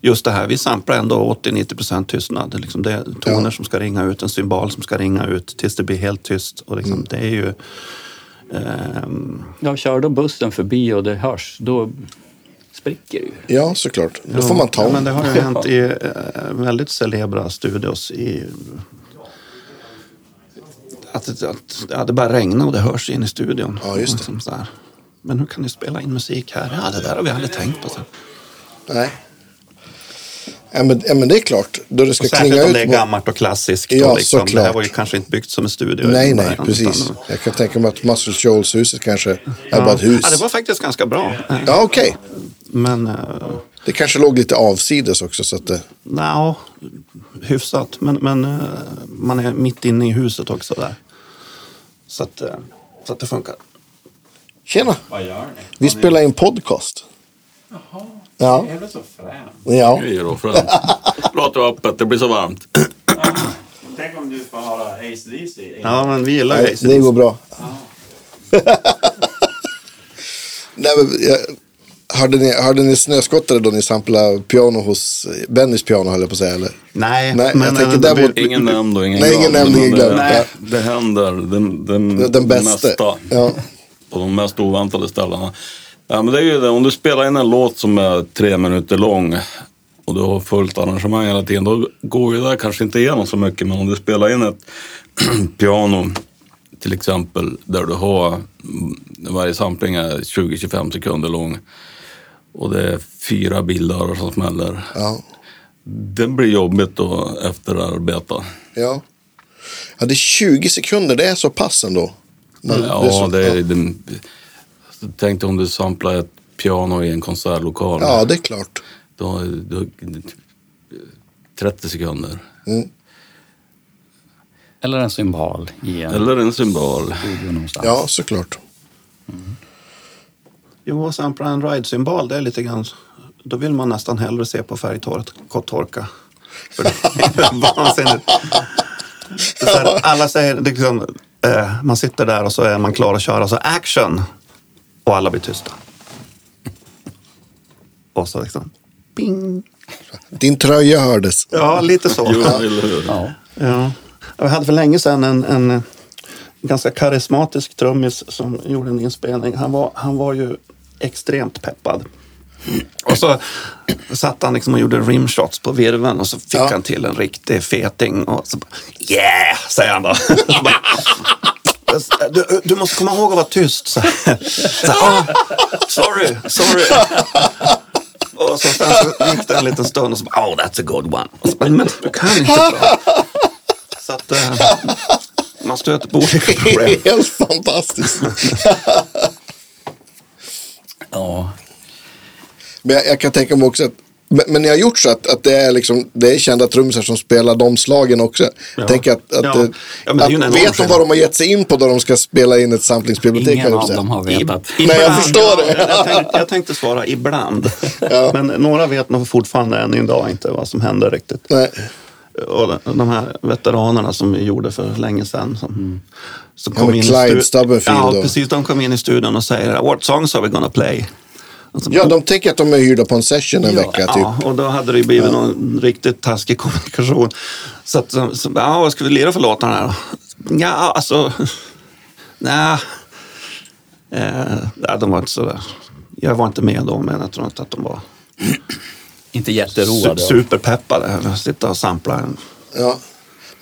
just det här, vi samplar ändå 80-90 procent tystnad. Det är Liksom det är toner Ja. som ska ringa ut, en symbol som ska ringa ut tills det blir helt tyst. Och Mm. liksom, det är ju... ehm, Ja, kör då bussen förbi och det hörs, då spricker det ju. Ja, såklart. Då får man ta. Ja, men det har ju hänt i eh, väldigt celebra studios i... Att, att, att ja, det bara regnar och det hörs in i studion. Ja, just det. Liksom så här. Men hur kan ni spela in musik här? Ja, det där har vi aldrig tänkt på. Så. Nej. Ja, men, ja, men det är klart. Då det ska Och klinga särskilt om ut. det är gammalt och klassiskt. Ja, och liksom, det här såklart. var ju kanske inte byggt som en studio. Nej, nej, precis. utan- Jag kan tänka mig att Muscle Shoals-huset kanske är bara ett hus. Ja, det var faktiskt ganska bra. Ja, okej. Men, uh, Det kanske låg lite avsides också. Så att det... nja, hyfsat. Men, men eh, man är mitt inne i huset också där. Så att, eh, så att det funkar. Tjena! Vad gör ni? Vi spelar in podcast. Jaha, Ja. är det så fränt? Ja. Det är då fränt. Låter öppet, det blir så varmt. Tänk om du får höra ACDC. Ja, men vi gillar AC/DC. det går bra. Nej, men, jag, hörde, ni, hörde ni snöskottare då ni samplade piano hos Bennys piano höll jag på att säga? Eller? Nej, Nej, men jag tänker eh, däremot- Ingen nämnd och ingen Nej, ingen glömd, nämnd, ingen men glömd. Det, Nej. det händer den, den, Den bästa. mesta. Ja. På de mest oväntade ställena. Ja, men det är ju det, om du spelar in en låt som är tre minuter lång och du har fullt arrangemang hela tiden, då går ju det där kanske inte igenom så mycket. Men om du spelar in ett piano till exempel, där du har mm, varje sampling är 20-25 sekunder lång och det är fyra bilder som smäller. Ja. Det blir jobbigt att efterarbeta. Ja. ja, det är 20 sekunder. Det är så pass ändå. Men Ja, är så- det är, det, tänk dig om du samplar ett piano i en konsertlokal. ja, det är klart. Då, då, 30 sekunder. Eller en symbol i en Eller en symbol. studio någonstans. Ja, såklart. Jo, sampla en ride-symbol, det är lite grann... Då vill man nästan hellre se på färgtorka. För det är vansinnigt. Här, alla säger, liksom, eh, man sitter där och så är man klar att köra, så action! Och alla blir tysta. Och så liksom, ping! Din tröja hördes. Ja, lite så. Jo, eller hur? Ja. Ja. Jag hade för länge sedan en, en ganska karismatisk trummis som gjorde en inspelning. Han var, han var ju extremt peppad. Och så satt han liksom och gjorde rimshots på virveln och så fick Ja. han till en riktig feting. Och så bara, yeah, säger han då. Så bara, du, du måste komma ihåg att vara tyst. Så, så, ah, sorry, sorry. Och så sen så gick det en liten stund och så bara, oh that's a good one. Och så bara, men du kan inte bra. Så att eh, man stöter på olika problem. Helt fantastiskt. ja. Men jag, jag kan tänka mig också att men, men ni har gjort så att, att det, är liksom, det är kända trummisar som spelar de slagen också. Jag tänker att, att, Ja. eh, Ja, det en att vet de vad de har gett sig in på då de ska spela in ett samplingsbibliotek? Ingen av dem har vetat. Nej, jag förstår det. Ja, jag, tänkte, jag tänkte svara ibland. Men några vet nog fortfarande än idag inte vad som hände riktigt. Nej. Och de- här veteranerna som vi gjorde för länge sedan. Som, som Ja, men i Clyde stu- Stubblefield Ja, precis. De kom in i studion och säger What songs are we gonna play? Och så- Ja, de tänker att de är hyrda på en session en vecka typ. Ja, och då hade det blivit någon riktigt taskig kommunikation. Så, att, så, så ja, vad ska vi lira för låtar här då? Ja, alltså... Nej. Eh, de var inte så där. Jag var inte med då, men jag tror inte att de var Inte jätteroade. superpeppade. Sitta och sampla. en- Ja.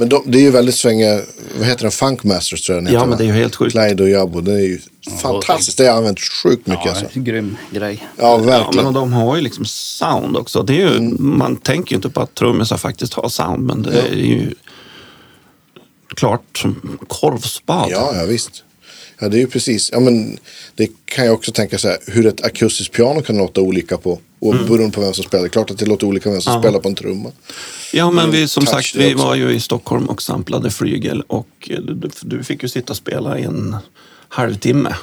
Men de, det är ju väldigt svänga, vad heter den, Funkmasters tror jag den Ja, heter, men va? det är ju helt sjukt. Clyde och Jabbo, det är ju fantastiskt. Det har jag använt sjukt mycket Ja, alltså. grym grej. Ja, Ja, men verkligen. de har ju liksom sound också. Det är ju, Mm. Man tänker ju inte på att trummisar faktiskt har sound, men det är ju klart som korvspad. Ja, ja visst. Ja, det är ju precis. Ja, men det kan jag också tänka så här, hur ett akustiskt piano kan låta olika på. Och beroende på vem som spelar. Det är klart att det låter olika vem som Ja. spelar på en trumma. Ja, men vi, som sagt, vi också. var ju i Stockholm och samplade flygel och du, du fick ju sitta och spela i en halvtimme.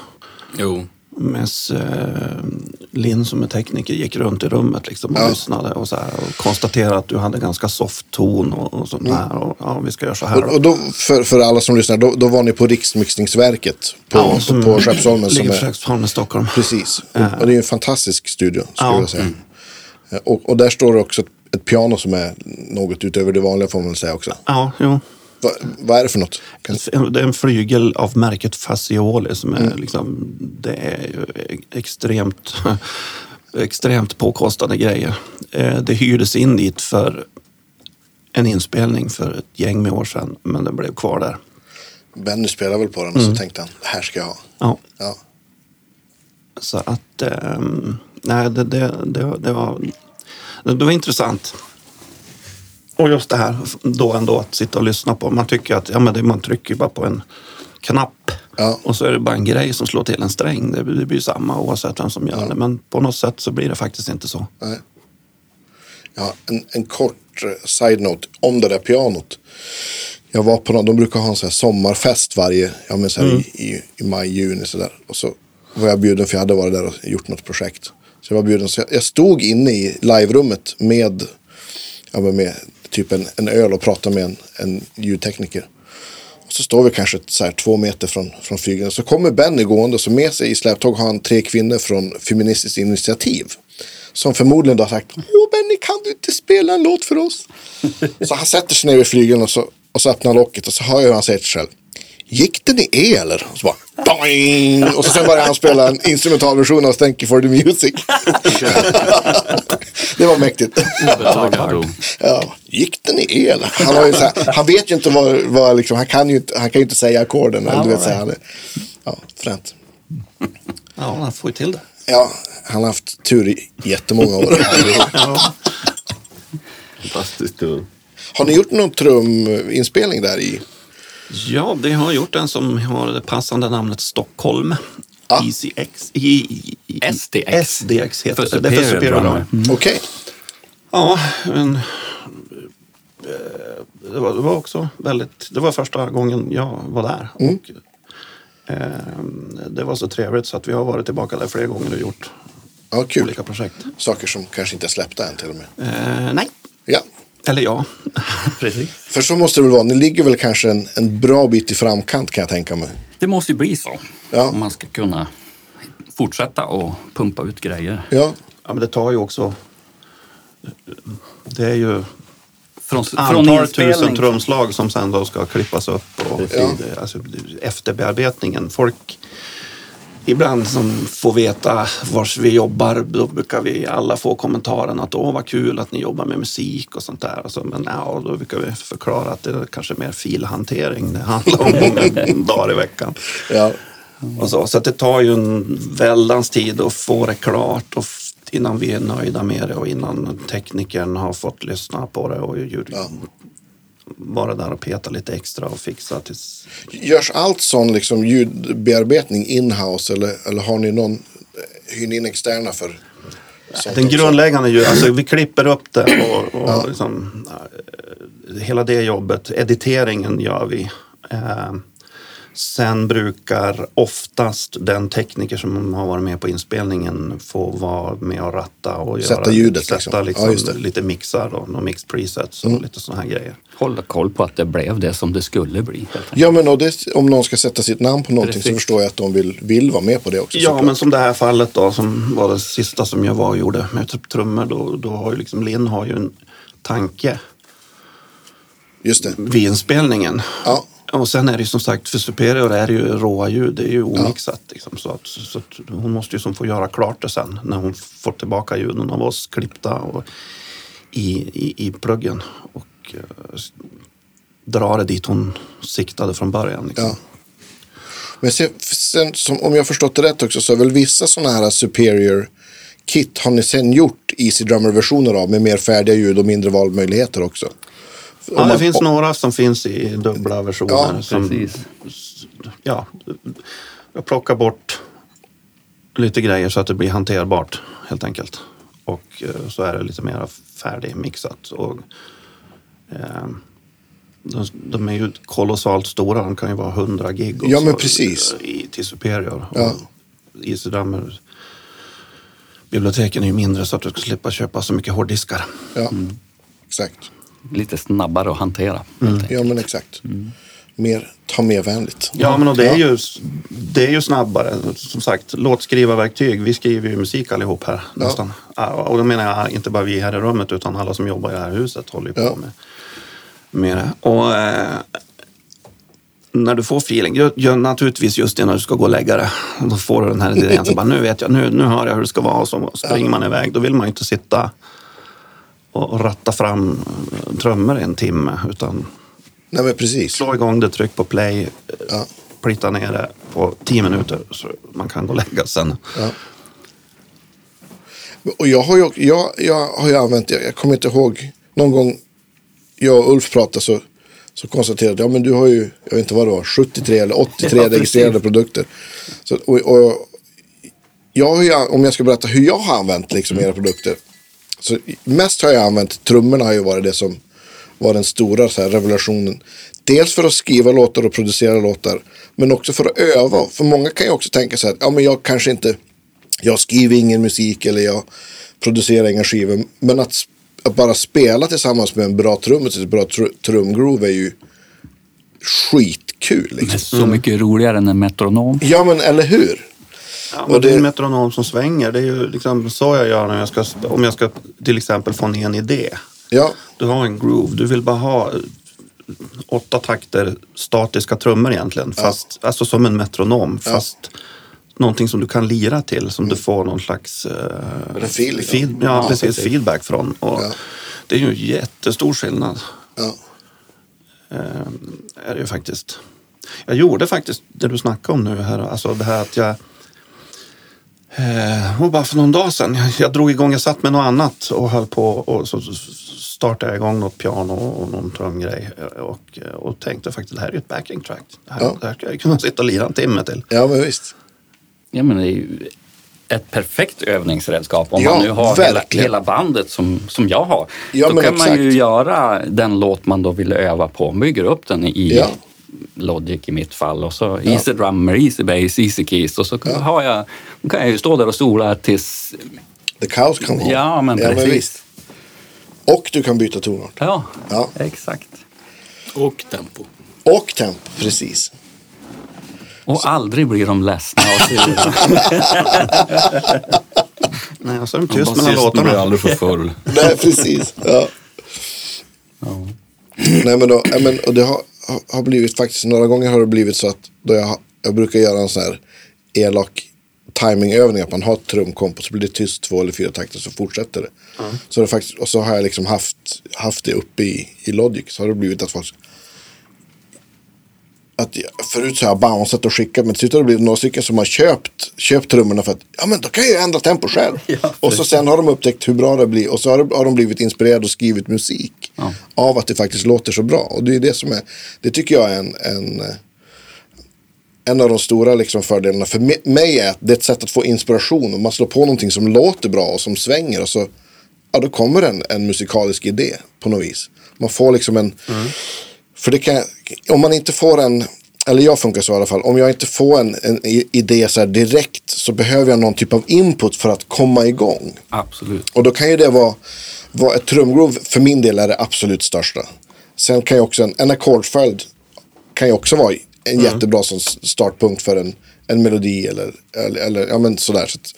Jo. Medan eh, Linn som är tekniker gick runt i rummet liksom och Ja. lyssnade och, så här, och konstaterade att du hade ganska soft ton och, och sånt här. Och, ja, vi ska göra så här. Mm. Och, och då, för, för alla som lyssnar, då, då var ni på Riksmixningsverket på, Ja, som på Skeppsholmen. Som ligger på Skeppsholmen Stockholm. precis. Och, och det är en fantastisk studio, skulle Ja. jag säga. Eh, Och, och där står det också ett, ett piano som är något utöver det vanliga får man väl säga också. Ja, jo. Va, vad är det för något? Kan, Det är en flygel av märket Fazioli som är Mm. liksom, det är ju extremt, extremt påkostade grejer. Eh, Det hyrdes in dit för en inspelning för ett gäng med år sedan, men den blev kvar där. Benny spelade väl på den och så tänkte han, det här ska jag ha. Ja, Ja. så att, ehm, nej, det, det, det, det var, det var intressant. Och just det här då ändå att sitta och lyssna på. Man tycker att ja, men det, man trycker bara på en knapp Ja. och så är det bara en grej som slår till en sträng. Det, det blir samma oavsett vem som gör det. Men på något sätt så blir det faktiskt inte så. Nej. Ja, en, en kort eh, side-note om det där pianot. Jag var på någon, de brukar ha en sån sommarfest varje, ja men så här i, i, i maj, juni sådär. Och så var jag bjuden för jag hade varit där och gjort något projekt. Så jag var bjuden, så jag, jag stod inne i live-rummet med, ja med typ en, en öl och pratar med en, en ljudtekniker. Och så står vi kanske så här två meter från, från flygeln. Så kommer Benny gående och så med sig i släptåg har han tre kvinnor från Feministiskt initiativ. Som förmodligen då har sagt Jo Benny kan du inte spela en låt för oss? så han sätter sig ner vid flygeln och så, och så öppnar han locket och så hör jag hur han säger till sig själv. Gick den i E eller? Och så bara Doing! Och så sen börjar han spela en instrumentalversion av Thank you for the music. det var mäktigt. Ja, gick den i E eller? Han, har ju så här, han vet ju inte vad, vad liksom, han kan ju inte, han kan ju inte säga ackorden. eller du vet, så här, han är- ja, fränt. Ja, han får ju till det. Ja, han har haft tur i jättemånga år. Ja. Fantastiskt tur. har ni gjort någon truminspelning där i? Ja, det har gjort en som har det passande namnet Stockholm. Ja. EasyX. I, i, i, SDX. SDX heter För det. Det är för Superior Drummer. Drummer. Okej. Ja, men... eh, Det var, det var också väldigt... Det var första gången jag var där. Mm. Och, eh, det var så trevligt så att vi har varit tillbaka där flera gånger och gjort Ja, olika projekt. Saker som kanske inte är släppta än till och med. Eh, nej, Ja, eller ja. Precis. för så måste det väl vara. Ni ligger väl kanske en, en bra bit i framkant kan jag tänka mig. Det måste ju bli så. Ja. Om man ska kunna fortsätta och pumpa ut grejer. Ja, Ja, men det tar ju också... Det är ju Från, från antal tusen inspelning. trumslag som sen då ska klippas upp. Och Ja. alltså, efterbearbetningen. Folk ibland som får veta var vi jobbar, då brukar vi alla få kommentaren att åh vad kul att ni jobbar med musik och sånt där. Alltså, men ja, då brukar vi förklara att det är kanske mer filhantering det handlar om många dagar i veckan. ja. Och så så att det tar ju en väldans tid att få det klart och innan vi är nöjda med det och innan teknikern har fått lyssna på det och ljud, Ja. Vara där och peta lite extra och fixa tills... Görs allt sån liksom ljudbearbetning in-house eller, eller har ni någon, hyr ni in externa för sånt Den också? grundläggande ljud, alltså vi klipper upp det och, och liksom, eh, hela det jobbet, editeringen gör vi. Eh, Sen brukar oftast den tekniker som har varit med på inspelningen få vara med och ratta och Sätta göra, ljudet, sätta liksom. Ja, liksom. Mm. lite mixar och några mix presets och lite sådana här grejer. Hålla koll på att det blev det som det skulle bli. Ja, men och det, om någon ska sätta sitt namn på någonting så Precis. förstår jag att de vill, vill vara med på det också. Ja, såklart. men som det här fallet då som var det sista som jag var och gjorde med tr- trummor. Då, då har ju liksom Linn har ju en tanke Just det. vid inspelningen. Ja. Och sen är det ju som sagt, för Superior är ju råa ljud, det är ju omixat. Liksom, så att, så att hon måste ju som få göra klart det sen när hon får tillbaka ljuden av oss klippta och i, i, i pluggen. Och eh, dra det dit hon siktade från början. Liksom. Ja. Men sen, sen som, om jag förstått det rätt också så är väl vissa sådana här superior kit har ni sen gjort Easy Drummer-versioner av med mer färdiga ljud och mindre valmöjligheter också. Ja, det man- finns några som finns i dubbla versioner. Ja, som, precis. Ja, jag plockar bort lite grejer så att det blir hanterbart helt enkelt. Och eh, så är det lite mer färdigmixat. Och, eh, de, de är ju kolossalt stora, de kan ju vara 100 gig Ja, men precis. I, till Superior. Ja. Och Easy Drummer biblioteken är ju mindre så att du ska slippa köpa så mycket hårddiskar. Ja, exakt. Lite snabbare att hantera. Ja, men exakt. Mer ta med-vänligt. Ja, men och det är, ju, det är ju snabbare. Som sagt, låtskrivarverktyg. Vi skriver ju musik allihop här nästan. Ja, Och då menar jag inte bara vi här i rummet utan alla som jobbar i det här huset håller ju på Ja. med, med det. Och eh, när du får feeling, gör, gör naturligtvis just det när du ska gå och lägga det. Då får du den här idén, så bara, nu vet jag, nu, nu hör jag hur det ska vara. Och så springer man iväg. Då vill man ju inte sitta och, ratta fram trummor i en timme. Utan Nej, men precis. slå igång det, tryck på play, eh, Ja. plitta ner det på tio minuter så man kan gå och lägga sen. Ja. Och jag har ju, jag, jag har ju använt, jag, jag kommer inte ihåg, någon gång jag och Ulf pratade så, så konstaterade jag, ja men du har ju, jag vet inte vad det var, 73 eller 83 Ja, registrerade produkter. Så, och, och, jag har ju, om jag ska berätta hur jag har använt liksom era produkter. Så mest har jag använt, trummorna har ju varit det som var den stora så här, revolutionen. Dels för att skriva låtar och producera låtar. Men också för att öva. För många kan ju också tänka sig att ja, men jag kanske inte, jag skriver ingen musik eller jag producerar inga skivor. Men att, att bara spela tillsammans med en bra trummis, ett bra tr- trumgroove är ju skitkul. Men Liksom. så mycket roligare än en metronom. Ja men eller hur? Ja, Och det är en metronom som svänger. Det är ju liksom så jag gör när jag ska, om jag ska till exempel få ner en idé. Ja, Du har en groove, du vill bara ha eh, åtta takter statiska trummor egentligen. Fast, Alltså som en metronom. Fast någonting som du kan lira till. Som du får någon slags eh, En feeling, ja. feed, ja, Ja, precis, precis. feedback från. Och Ja. Det är ju en jättestor skillnad. ja. eh, är det ju faktiskt. Jag gjorde faktiskt det du snackade om nu här. Alltså det här att jag... Eh, och bara för någon dag sedan. Jag, jag drog igång, jag satt med något annat och höll på och så startade jag igång något piano och någon trumgrej. Och, och tänkte faktiskt det här är ju ett backing track. Det här, Ja. det här ska jag kunna sitta och lira en timme till. ja men visst. Ja, men det är ju ett perfekt övningsredskap om Ja, man nu har hela, hela bandet som, som jag har. Ja, då kan man ju exakt. göra den låt man då vill öva på, bygger upp den i Ja. Logic i mitt fall och så Easy Drummer, Easy Bass, Easy Keys och så har jag, då kan jag ju stå där och sola tills... The cows come home. Ja, men precis. visst. Och du kan byta tonart. Ja, Ja. exakt. Och tempo. Och tempo, precis. Och aldrig blir de ledsna och sura. Nej, och så är de tyst mellan Basisten blir låtarna. aldrig för full. Nej, precis. Ja. Nej, men, då, ja, men och det har, har- blivit faktiskt, några gånger har det blivit så att då jag, jag brukar göra en sån här elak timingövning, att man har ett trumkomp och så blir det tyst två eller fyra takter så fortsätter det. Så det faktiskt, och så har jag liksom haft, haft det uppe i, i Logic, så har det blivit att folk att jag, förut så har jag bounceat och skickat men till slut har det blivit några stycken som har köpt, köpt trummorna för att ja men då kan jag ändra tempo själv. och så sen har de upptäckt hur bra det blir och så har, det, har de blivit inspirerade och skrivit musik av att det faktiskt låter så bra. Och det är det som är, det tycker jag är en, en, en av de stora liksom fördelarna för mig är att det är ett sätt att få inspiration och man slår på någonting som låter bra och som svänger och så ja, då kommer en, en musikalisk idé på något vis. Man får liksom en, för det kan, om man inte får en, eller jag funkar så i alla fall, om jag inte får en, en idé så här direkt så behöver jag någon typ av input för att komma igång. Absolut. Och då kan ju det vara, vara ett trumgroove för min del är det absolut största. Sen kan ju också en, en ackordföljd kan ju också vara en jättebra som startpunkt för en, en melodi eller, eller, eller ja men sådär. Så, att,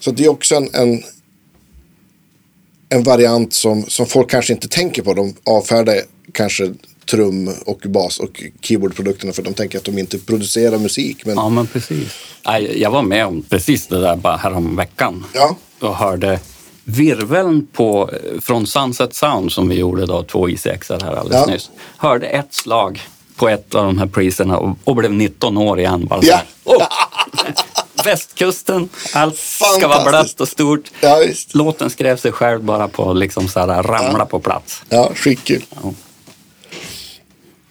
så att det är också en, en, en variant som, som folk kanske inte tänker på. De avfärdar kanske trum och bas och keyboardprodukterna för de tänker att de inte producerar musik. Men Ja, men precis. Jag var med om precis det där bara härom veckan. Ja. Och hörde virveln på, från Sunset Sound som vi gjorde då, två I6 här alldeles Ja. nyss. Hörde ett slag på ett av de här priserna och, och blev 19 år igen. Bara Ja. Åh! Västkusten, allt ska vara blött och stort. Ja. Låten skrev sig själv bara på liksom så här, ramla på plats. ja, skitkul. Ja.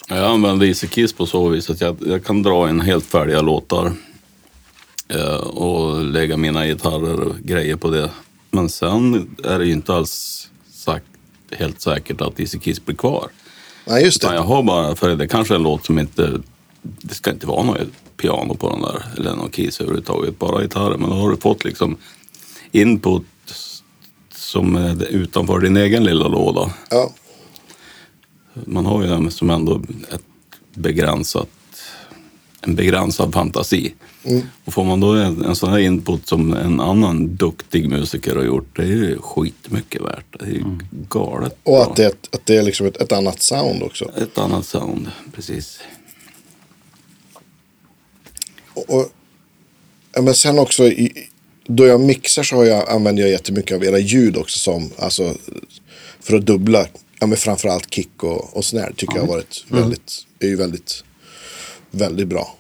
Jag använder Easy Kiss på så vis att jag, jag kan dra in helt färdiga låtar eh, och lägga mina gitarrer och grejer på det. Men sen är det ju inte alls sagt, helt säkert att Easy Kiss blir kvar. Nej, just Utan jag det. har bara, för det kanske är en låt som inte, det ska inte vara något piano på den där, eller någon keys överhuvudtaget, bara gitarrer. Men då har du fått liksom input som är utanför din egen lilla låda. Ja. Man har ju en som ändå ett begränsat, en begränsad fantasi. Och får man då en, en sån här input som en annan duktig musiker har gjort, det är ju skitmycket värt. Det är ju galet Och att det, att det är liksom ett, ett annat sound också. Ett annat sound, precis. Och, och, men sen också, i, då jag mixar så har jag, använder jag jättemycket av era ljud också som, alltså, för att dubbla, ja, men framförallt kick och, och snare tycker jag har varit väldigt, är ju väldigt, väldigt bra.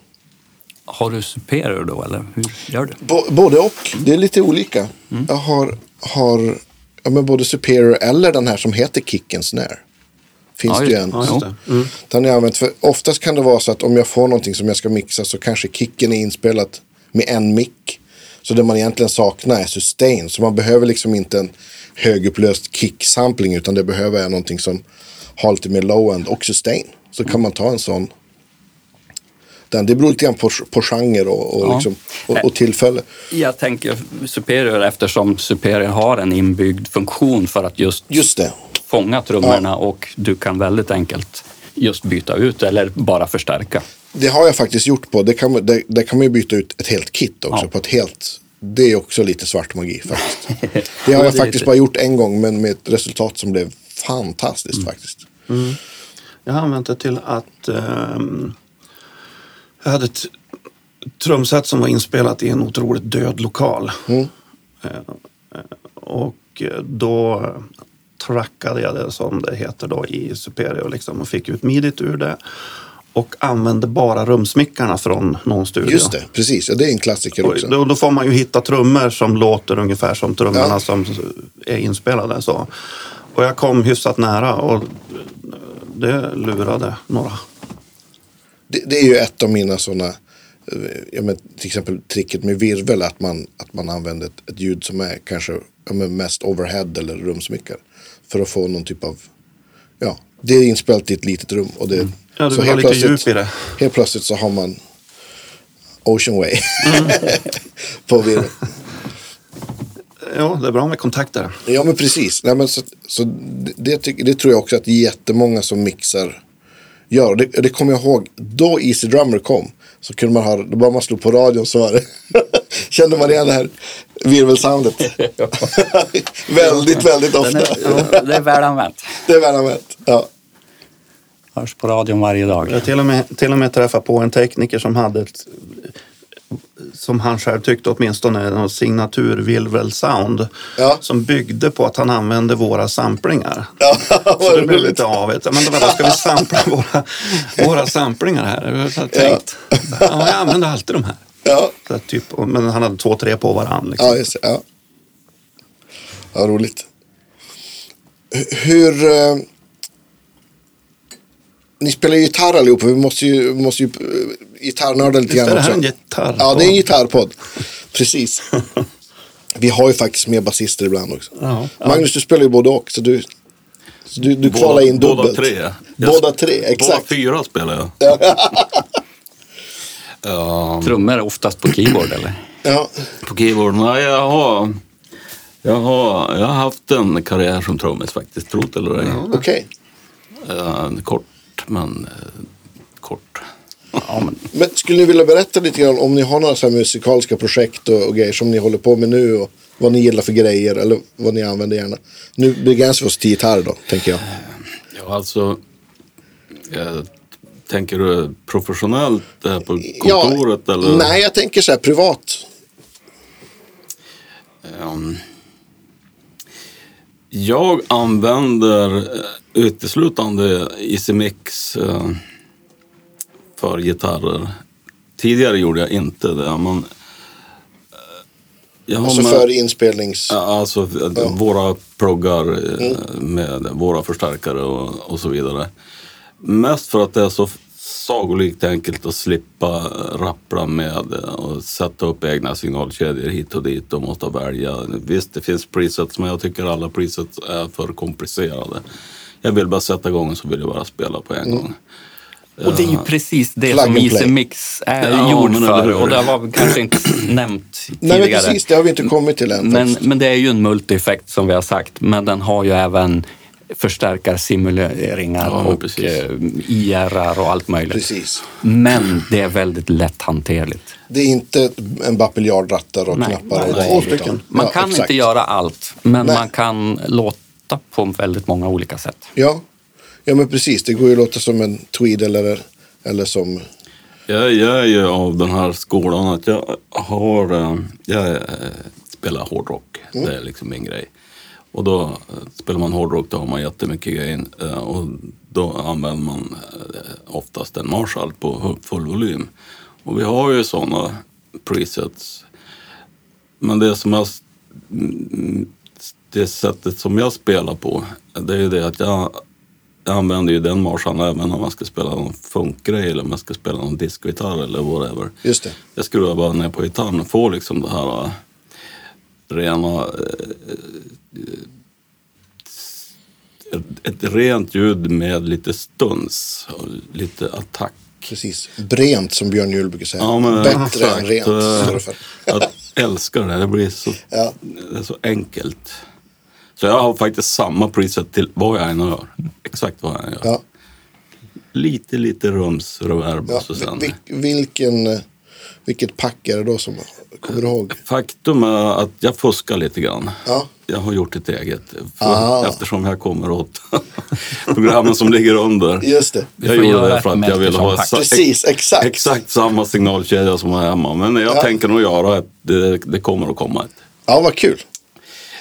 Har du superior då eller hur gör du? B- både och, det är lite olika. Jag har, har ja, men både Superior eller den här som heter Kick and Snare. Finns Ja, det ju en. ja, det. Den använt, för oftast kan det vara så att om jag får någonting som jag ska mixa så kanske kicken är inspelat med en mick. Så det man egentligen saknar är sustain. Så man behöver liksom inte en högupplöst kick-sampling utan det behöver jag någonting som har lite mer low-end och sustain. Så kan man ta en sån. Den, det beror lite grann på, på genre och, och, Ja. liksom, och, och tillfälle. Jag tänker Superior eftersom Superior har en inbyggd funktion för att just Just det. fånga trummorna och du kan väldigt enkelt just byta ut eller bara förstärka. Det har jag faktiskt gjort på. Det kan, det, det kan man ju byta ut ett helt kit också. Ja. På ett helt, det är också lite svart magi faktiskt. Det har jag faktiskt bara gjort en gång men med ett resultat som blev fantastiskt Mm. faktiskt. Jag har använt det till att ehm, jag hade ett trumset som var inspelat i en otroligt död lokal. Mm. Eh, och då trackade jag det som det heter då i Superior liksom, och fick ut midit ur det. Och använde bara rumsmickarna från någon studio. Just det, precis. Ja, det är en klassiker också. då, då får man ju hitta trummor som låter ungefär som trummorna Ja. som är inspelade. Så. Och jag kom hyfsat nära och det lurade några. Det, det är ju ett av mina sådana, ja, men till exempel tricket med virvel, att man, att man använder ett, ett ljud som är kanske ja, men mest overhead eller rumsmickar. För att få någon typ av, ja, det är inspelat i ett litet rum. Och det, Mm. Ja, det så var helt lite djup i det. Helt plötsligt så har man Ocean Way Mm. på virvel. Ja, det är bra med kontakter. Ja men precis. Nej, men så, så det, det, det tror jag också att jättemånga som mixar gör. Det, det kommer jag ihåg. Då Easy Drummer kom. Så kunde man ha, då bara man slog på radion så var det. Kände man igen det här virvelsoundet. väldigt, väldigt ofta. är, ja, det är väl använt. Det är väl använt. Ja. Hörs på radion varje dag. Jag till och med, till och med träffade på en tekniker som hade ett som han själv tyckte åtminstone, någon signaturvirvelsound. Ja. Som byggde på att han använde våra samplingar. Ja, Så det blev lite avigt. Men då, ska vi sampla våra, våra samplingar här? Jag har tänkt. Ja, jag använder alltid de här. Ja, Så typ, men han hade två, tre på varann. Liksom. ja, just det. Ja. ja, roligt. Hur... Ni spelar ju gitarr allihopa. Vi måste ju, måste ju eh, gitarrnörda lite Visst grann är det här också. en gitarr? Ja, det är en gitarrpodd. Precis. Vi har ju faktiskt med basister ibland också. Ja. Magnus, du spelar ju både och. Så du, så du, du kvalar in båda dubbelt. tre. Båda tre, Båda exakt. fyra spelar jag. Ja, Trummor oftast på keyboard eller? Ja, på keyboard? Nej, jag har, jag har, jag har haft en karriär som trummis faktiskt, tro det eller ej. okej. Eh, kort, men eh, kort. Ja, men Men skulle ni vilja berätta lite grann om ni har några så här musikaliska projekt och, och grejer som ni håller på med nu och vad ni gillar för grejer eller vad ni använder gärna. Nu begränsar vi oss till gitarr då, tänker jag. Ja, alltså, jag tänker du professionellt här på Ja, kontoret eller? Nej, jag tänker så här privat. Ehm, jag använder eh, uteslutande Mix eh, för gitarrer. Tidigare gjorde jag inte det, men... eh, Jag Alltså med- för inspelnings... Ja, Alltså eh, våra pluggar eh, med våra förstärkare och, och så vidare. Mest för att det är så sagolikt enkelt att slippa eh, rappla med eh, och sätta upp egna signalkedjor hit och dit och måste välja. Visst, det finns presets men jag tycker alla presets är för komplicerade. Jag vill bara sätta igång och så vill jag bara spela på en gång. Och det är ju precis det Plug som. Easy Mix är Ja, gjord för. Och det var kanske inte nämnt Nej, men tidigare. precis. Det har vi inte kommit till än. Men, men det är ju en multi-effekt som vi har sagt. Men den har ju även förstärkarsimuleringar Ja, och precis. eh, IRR och allt möjligt. Precis. Men det är väldigt lätthanterligt. Det är inte en bapiljard rattar och Nej, knappar. nej, och nej. utan- stycken. Man ja, kan exakt. inte göra allt, men Nej. man kan låta på väldigt många olika sätt. Ja. ja, men precis. Det går ju att låta som en tweed eller, eller som... Jag, jag är ju av den här skolan att jag har, eh, jag eh, spelar hårdrock. Mm. Det är liksom min grej. Och då eh, spelar man hårdrock då har man jättemycket grejer. eh, Och då använder man eh, oftast en Marshall på full volym. Och vi har ju sådana presets. Men det som jag, mm, det sättet som jag spelar på, det är ju det att jag jag använder ju den Marshallen även om man ska spela någon funkgrej eller om man ska spela någon discogitarr eller whatever. Just det. Jag skruvar bara ner på gitarren och får liksom det här rena... Äh, ett rent ljud med lite stuns och lite attack. Precis. Brent som Björn Juhl brukar säga. Ja, men Bättre exakt. än rent. Eh. Jag älskar det. Det blir så, Ja. det är så enkelt. Så jag har faktiskt samma preset till vad jag än gör. Exakt vad jag än gör. Ja. Lite, lite rums, reverb Ja. och så sen. Vilken, eh, vilket pack är det då som kommer du ihåg? Faktum är att jag fuskar lite grann. Ja. Jag har gjort ett eget. Ah. För, eftersom jag kommer åt programmen som ligger under. Just det. Jag gjorde det för att jag ville ha Precis, exakt. exakt samma signalkedja som jag har hemma. Men jag Ja. tänker nog göra ett, det, det kommer att komma ett, Ja, vad kul.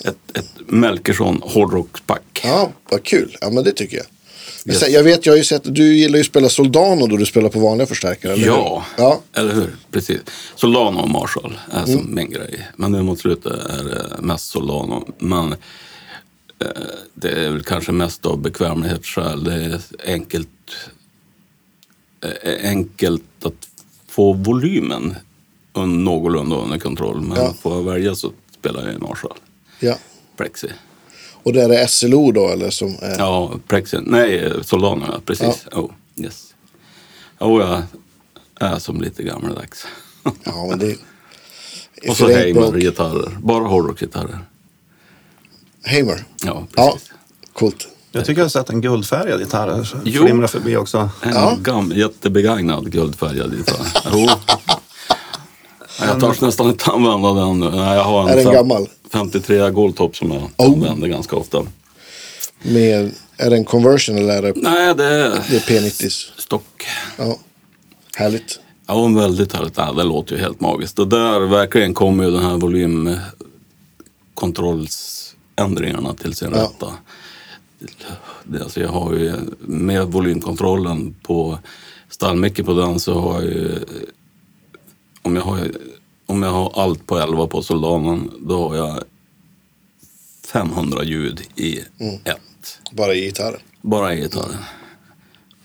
ett, ett Melkersson hårdrockspack. Ja, vad kul. Ja, men det tycker jag. Yes. sen, jag vet, jag har ju sett, du gillar ju att spela Soldano då du spelar på vanliga förstärkare, eller Ja, hur? Ja, eller hur? Precis. Solano och Marshall är som Mm. min grej. Men nu mot slutet är det mest Solano. Men eh, det är väl kanske mest av bekvämlighetsskäl. Det är enkelt, eh, enkelt att få volymen un- någorlunda under kontroll. Men Ja. får jag välja så spelar jag i Marshall. ja. Plexi. Och det är SLO då, eller som är... Ja, Plexi. Nej, Solano ja, precis. Oh, yes. Jo, jag är som lite gammaldags. Ja, men det... Och så Heimer gitarrer. Bara hårdrocksgitarrer. Heimer. Ja, Ja, precis. coolt. Jag tycker jag har sett en guldfärgad gitarr. Flimrar förbi också. En Ja. gam, jättebegagnad guldfärgad gitarr. Jo. Jag törs nästan inte använda den nu. Nej, jag har en, Är den gammal? 53 Goldtop som jag Oh. använder ganska ofta. Med, är det en conversion eller är det, Nej, det är det är P90s? stock. Ja, härligt. Ja, väldigt härligt. Ja, det låter ju helt magiskt. Och där verkligen kommer ju den här volymkontrollsändringarna till sin Ja. rätta. Det, alltså jag har ju med volymkontrollen på stallmicken på den så har jag ju om jag har, om jag har allt på 11 på Soldanen då har jag 500 ljud i ett. Bara i gitarren. Bara i gitarren.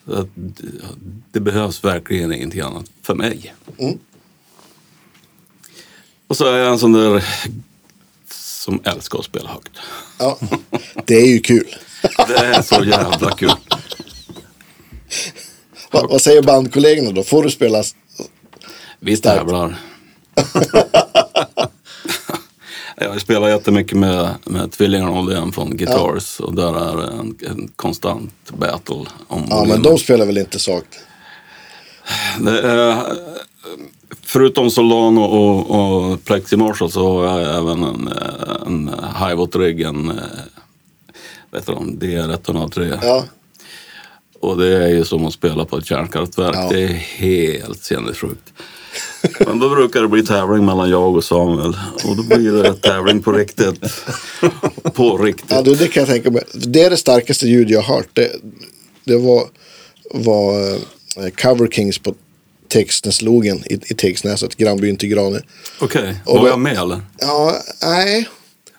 Att det, det behövs verkligen ingenting annat för mig. Mm. Och så är jag en sån där som älskar att spela högt. Ja, det är ju kul. Det är så jävla kul. Va, vad säger bandkollegorna då? Får du spela? Vi tävlar. Jag spelar jättemycket med, med tvillingarna Åhlén från Guitars och där är det en, en konstant battle om Ja, men de spelar väl inte sak. Det är, förutom Solano och, och Plexi Marshall så har jag även en, en Hiwatt-rigg, en eh, vet du, om, DR103. Ja, Och det är ju som att spela på ett kärnkraftverk. Ja. Det är helt sinnessjukt. Men då brukar det bli tävling mellan jag och Samuel. Och då blir det tävling på riktigt. På riktigt. ja det, kan jag tänka mig. Det är det starkaste ljud jag har hört. Det, det var, var eh, Cover Kings på Tegsnäslogen i, i Tegsnäset, grannbyn till Grane. Okej, Och var jag med eller? Ja, nej.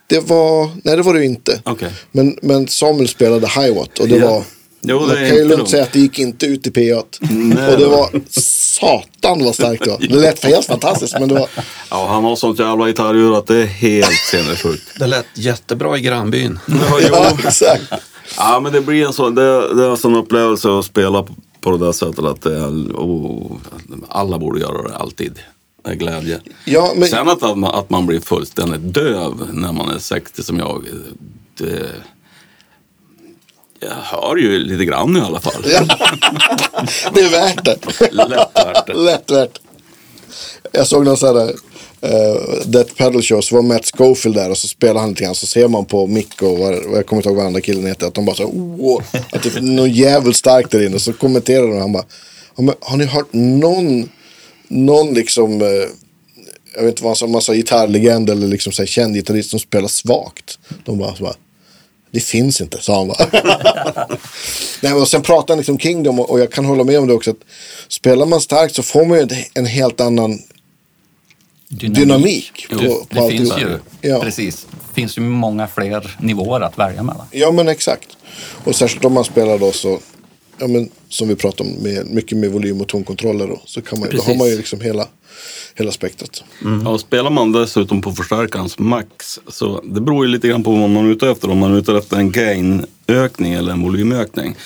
Det var, nej det var ju inte. Okej. Men, men Samuel spelade Hiwatt och det Ja. var, Jo, det är kan ju lugnt säga att det gick inte ut i P8. Nej, och det var satan vad starkt det var. Det lät helt fantastiskt men det var, Ja, han har sånt jävla gitarrljud att det är helt sinnessjukt. Det lät jättebra i grannbyn. Ja, exakt. Ja, men det blir en sån, det, det är en sån upplevelse att spela på, på det där sättet att det är, oh, alla borde göra det alltid. Med glädje. Ja, men, Sen att, att, man, att man blir fullständigt döv när man är 60 som jag, det... Jag hör ju lite grann i alla fall. det är värt det. Lätt värt det. Lätt värt. Jag såg någon sån här uh, Death Pedal Show, så var Matt Schofield där och så spelar han lite grann. Så ser man på Mick och, vad, jag kommer inte ihåg vad andra killen heter. Att de bara så oh, att det är någon jävligt starkt där inne. Så kommenterar de och han bara, "Ja, men har ni hört någon, någon liksom, eh, jag vet inte vad han sa, man sa gitarrlegend eller liksom så här, känd gitarrist som spelar svagt. De bara, så bara det finns inte, sa han bara. Nej, och sen pratar han liksom Kingdom och, och jag kan hålla med om det också. Att spelar man starkt så får man ju en, helt annan dynamik. Du, på, på det finns alltihop. ju, Ja. precis. Det finns ju många fler nivåer att välja mellan. ja, men exakt. Och särskilt om man spelar då så, ja, men, som vi pratade om, med, mycket med volym och tonkontroller. Då, så kan man, då har man ju liksom hela, hela spektrat. Ja, och spelar man dessutom på förstärkarens max, så det beror ju lite grann på vad man är ute efter. Om man är ute efter en gain-ökning eller en volymökning.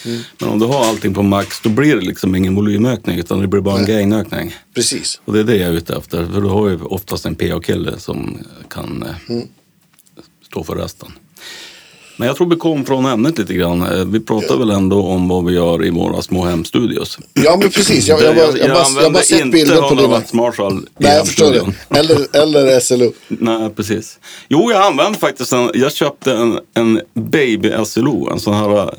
Men om du har allting på max, då blir det liksom ingen volymökning, utan det blir bara en gain-ökning. Precis. Och det är det jag är ute efter, för du har ju oftast en PA-kille som kan eh, stå för resten. Men jag tror vi kom från ämnet lite grann. Eh, Vi pratar väl ändå om vad vi gör i våra små hemstudios. Ja, men precis. Jag, jag, jag, jag, bara, jag, bara sett bilder på dina... Marshall i Nej, jag förstår det. Eller, eller SLO. Nej, precis. Jo, jag använde faktiskt en, jag köpte en, en Baby SLO, en sån här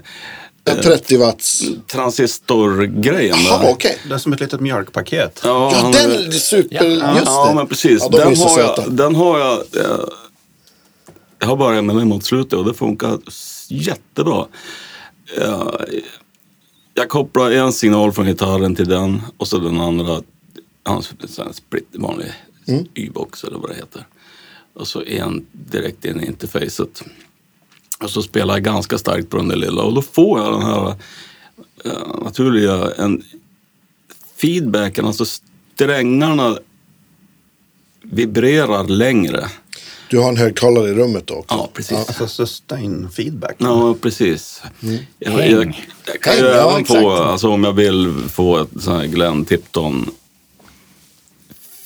En 30 watts. transistorgrejen. Jaha, okej. Det är som ett litet mjölkpaket. Ja, Ja, den är super... Ja, Just Ja, det. men precis. Ja, de den, har jag, den har jag... Jag har börjat med den mot slutet och det funkar jättebra. Eh, jag kopplar en signal från gitarren till den och så den andra, en split, vanlig Mm. Y-box eller vad det heter. Och så en direkt in i interfacet. Och så spelar jag ganska starkt på den där lilla och då får jag den här eh, naturliga en, feedbacken, alltså strängarna vibrerar längre. Du har en högtalare i rummet då också. Ja, precis. Alltså sustain feedback. Ja, precis. Jag, Häng. jag, jag kan ju ja, även exakt. få, alltså om jag vill få ett sån här Glenn Tipton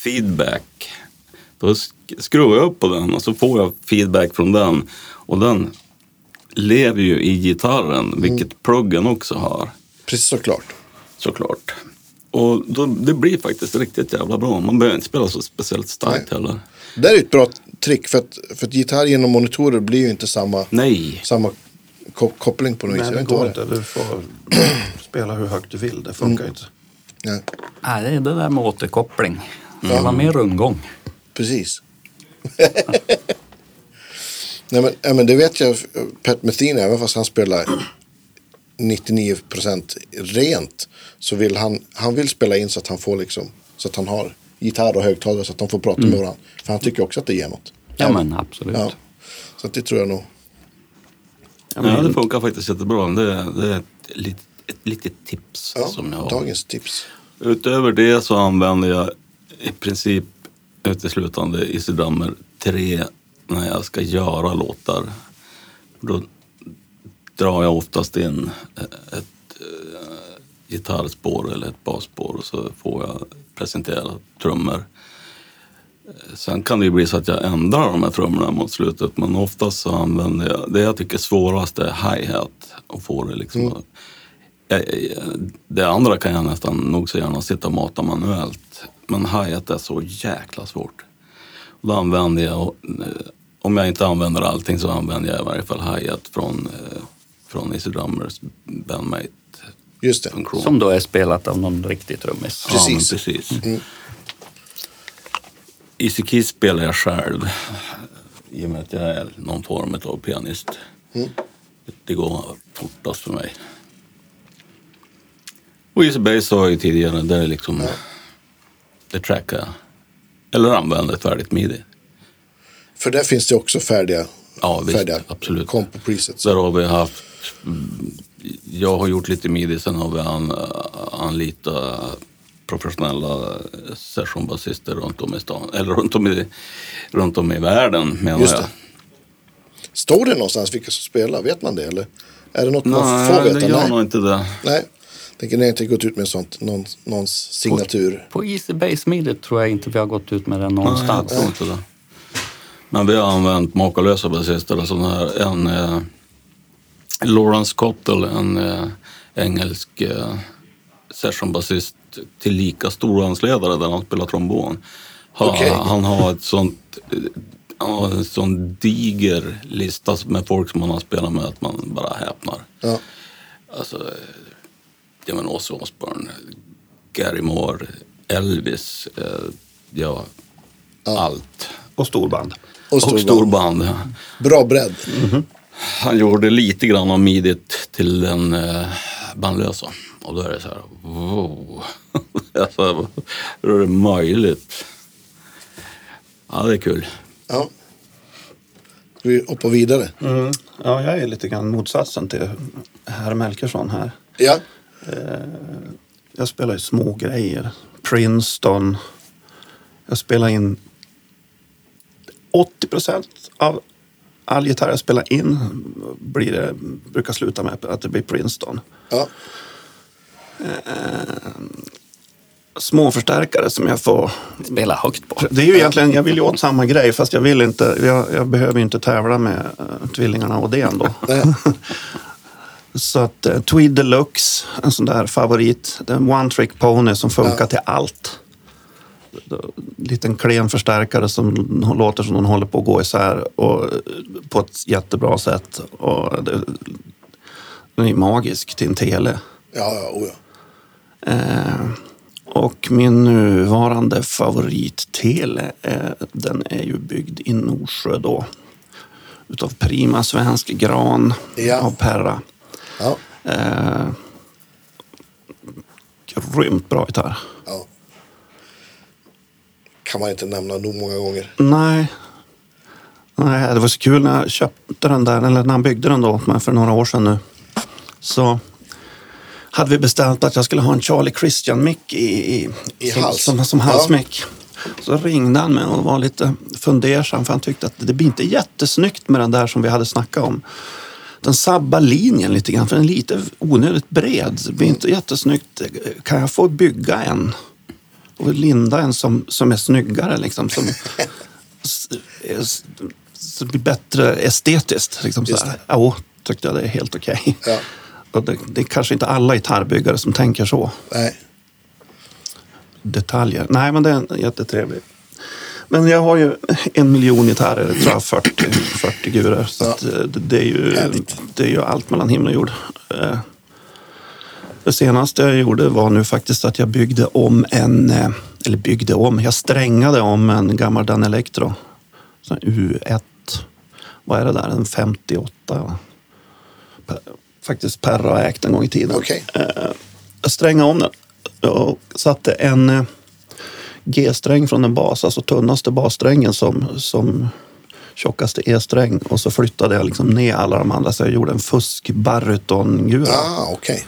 feedback. Då sk- skruvar jag upp på den och så får jag feedback från den. Och den lever ju i gitarren, vilket pluggen också har. Precis såklart. Såklart. Och då, det blir faktiskt riktigt jävla bra. Man behöver inte spela så speciellt starkt heller. Det är ett bra trick för att, för att gitarr genom monitorer blir ju inte samma, Nej. samma ko- koppling på något vis. Nej, det inte går inte. Du får spela hur högt du vill. Det funkar inte. är. Nej, Nej, det är det där med återkoppling. Det var mer rundgång. precis. Nej, men, men det vet jag. Pat Metheny, även fast han spelar 99% rent. Så vill han, han vill spela in så att han får liksom, så att han har gitarr och högtalare så att de får prata med varandra. För han tycker också att det ger något. Ja, men absolut. Ja. Så att det tror jag nog. Ja, det funkar faktiskt jättebra. Det, det är ett litet, ett litet tips Ja, som jag har. dagens tips. Utöver det så använder jag i princip uteslutande Easy Drummer 3 när jag ska göra låtar. Då drar jag oftast in ett, gitarrspår eller ett basspår och så får jag presentera trummor. Eh, Sen kan det ju bli så att jag ändrar de här trummorna mot slutet men oftast så använder jag, det jag tycker är svårast är hi-hat och få det liksom Mm. jag- jag- det andra kan jag nästan nog så gärna sitta och mata manuellt. Men hi-hat är så jäkla svårt. Och då använder jag, eh, om jag inte använder allting så använder jag i varje fall hi-hat från, eh, från Easy Drummers bandmate Just det. funktion. Som då är spelat av någon riktig trummis. Ja, men Precis. precis. Mm. Easy Keys spelar jag själv i och med att jag är någon form av pianist. Mm. Det går fortast för mig. Och Easy Bass sa jag ju tidigare, det är liksom... Det trackar jag. Eller använder ett färdigt midi. För där finns det också färdiga, Ja, visst, färdiga absolut. compo presets. Där har vi haft... Jag har gjort lite midi, sen har vi an, anlitat professionella sessionbasister runt om i stan, eller runt om i, runt om i världen menar Just jag. det. Står det någonstans vilka som spelar? Vet man det? Eller är det något man får Nej, veta? det gör Nej. nog inte det. Nej. Tänker ni inte gått ut med sånt, någon, någons signatur? På Easy Base Midi tror jag inte vi har gått ut med det Nej, jag någonstans. tror inte det. Men vi har använt makalösa basister. Alltså den här, en eh, Lawrence Cottle, en eh, engelsk eh, sessionbasist tillika storbandsledare där han spelar trombon. Ha, Okej. Han har ett sånt eh, en sån diger lista med folk som han har spelat med att man bara häpnar. Ja. Alltså, eh, ja men Ozzy Osbourne, Gary Moore, Elvis, eh, ja, allt. Och storband. Och Och storband. storband. ja. Bra bredd. Han gjorde lite grann av midit till den eh, bandlösa. Och då är det så här, wow. alltså, hur är det möjligt? Ja, det är kul. Ja. Vi hoppa vidare? Mm. Ja, jag är lite grann motsatsen till herr Melkersson här. Ja. Jag spelar ju små grejer. Princeton. Jag spelar in 80 procent av all gitarr jag spelar in blir det, brukar sluta med att det blir Princeton. ja. Små förstärkare som jag får. Spela högt på. Det är ju egentligen, jag vill ju åt samma grej fast jag vill inte, jag, jag behöver ju inte tävla med uh, tvillingarna och det ändå. Så att uh, Tweed Deluxe, en sån där favorit. Det är en one trick pony som funkar till allt. Liten klen förstärkare som låter som den håller på att gå isär och, på ett jättebra sätt. Och det, den är magisk till en tele. Ja, ja, oh ja. Eh, och min nuvarande favorit-tele, eh, den är ju byggd i Norsjö då. Utav prima svensk gran Ja. av Perra. ja. Eh, grymt bra gitarr. ja. Kan man inte nämna nog många gånger. Nej. Nej, det var så kul när jag köpte den där, eller när han byggde den då åt mig för några år sedan nu. Så hade vi bestämt att jag skulle ha en Charlie Christian-mick i, i, I som, hals. som, som Ja. halsmick. Så ringde han mig och var lite fundersam för han tyckte att det blir inte jättesnyggt med den där som vi hade snackat om. Den sabbar linjen lite grann för den är lite onödigt bred. Det blir inte jättesnyggt. Kan jag få bygga en? Och linda en som, som är snyggare liksom. Som, s- s- så det blir bättre estetiskt. Liksom, så här. Ja, tyckte jag det är helt okej. Ja. Och det, det är kanske inte alla gitarrbyggare som tänker så. Nej. Detaljer. Nej, men det är jättetrevligt. Men jag har ju en miljon gitarrer, tror jag, 40, 40 gurer. Så Ja. eh, det, det, är ju, Härligt. det är ju allt mellan himmel och jord. Det senaste jag gjorde var nu faktiskt att jag byggde om en, eh, eller byggde om, jag strängade om en gammal Dan Electro. Sån här U1. Vad är det där? En 58? Per- Faktiskt Perra har ägt en gång i tiden. Okej. Eh, Jag strängade om den och satte en eh, G-sträng från en bas, alltså tunnaste bassträngen som, som tjockaste E-sträng. Och så flyttade jag liksom ner alla de andra så jag gjorde en fusk barytongura. Ah, okej.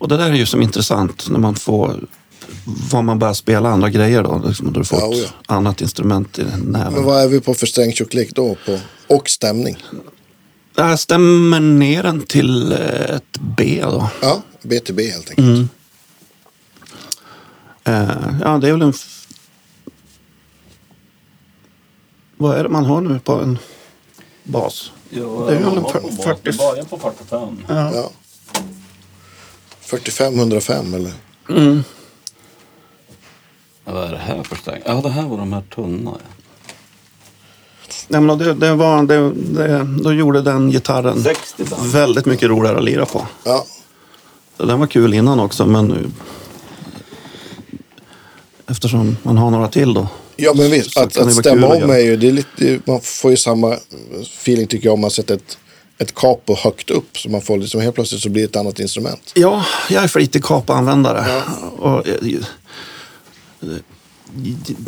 Och det där är ju som intressant när man får vad man börjar spela andra grejer då. Liksom, när du får Ja, ett oh ja. annat instrument i näven. Men vad är vi på för strängtjocklek då? På? Och stämning? Jag stämmer ner den till eh, ett B då. Ja, BTB helt enkelt. Eh, ja, det är väl en... Vad är det man har nu på en bas? Det är väl en fyr- 40... början på 45. Ja. 45 105 eller? Vad är det här för sträng? Ja, det här var de här tunna. Ja. Nej, men det, det var, det, det, då gjorde den gitarren 60 band. väldigt mycket roligare att lira på. Ja. Så Den var kul innan också, men nu... Eftersom man har några till då. Ja men visst, att, att vara stämma att om är ju, det är lite, man får ju samma feeling tycker jag om man sätter ett, ett capo högt upp. Så man får liksom helt plötsligt så blir det ett annat instrument. Ja, jag är flitig kapanvändare. Och, eh,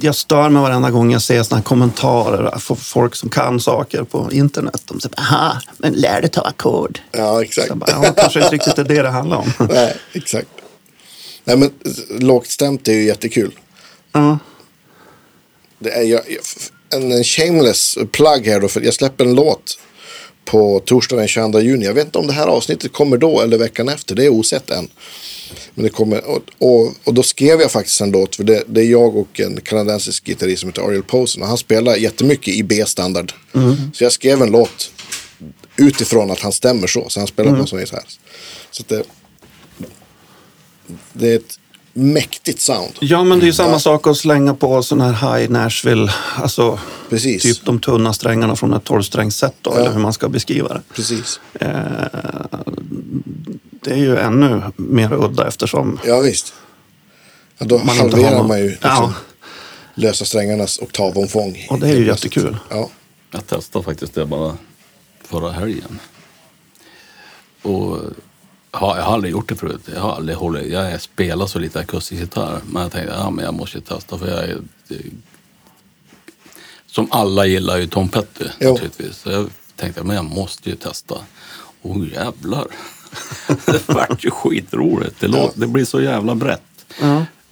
jag stör mig varenda gång jag ser såna här kommentarer. f- Folk som kan saker på internet. De säger aha, men lär dig ta ackord. Ja exakt. Så bara, ja, kanske inte riktigt är det det handlar om. Nej, exakt. Nej men lågt stämt är ju jättekul. Ja. Det är jag, en, en shameless plug här då. För jag släpper en låt på torsdag den 22 juni. Jag vet inte om det här avsnittet kommer då eller veckan efter. Det är osett än. Men det kommer, och, och, och då skrev jag faktiskt en låt. För det, det är jag och en kanadensisk gitarrist som heter Ariel Posen. Och han spelar jättemycket i B-standard. Så jag skrev en låt utifrån att han stämmer så. Så han spelar på en sån gitarr. Så att det, det är ett mäktigt sound. ja, men det är ju samma sak att slänga på sån här High Nashville. Alltså, Precis. typ de tunna strängarna från ett tolvsträngsset då, eller hur man ska beskriva det. Precis. Det är ju ännu mer udda eftersom Ja visst. Ja, då man inte har halverar någon- man ju liksom, Ja. lösa strängarnas oktavomfång. Och det är ju jättekul. Ja. Jag testade faktiskt det bara förra helgen. Och har, jag har aldrig gjort det förut. Jag har aldrig hållit, jag spelar så lite akustisk gitarr. Men jag tänkte, ja men jag måste ju testa för jag är Som alla gillar ju Tom Petty Jo. naturligtvis. Så jag tänkte, men jag måste ju testa. Åh jävlar. det vart ju skitroligt. Det, låt, det blir så jävla brett.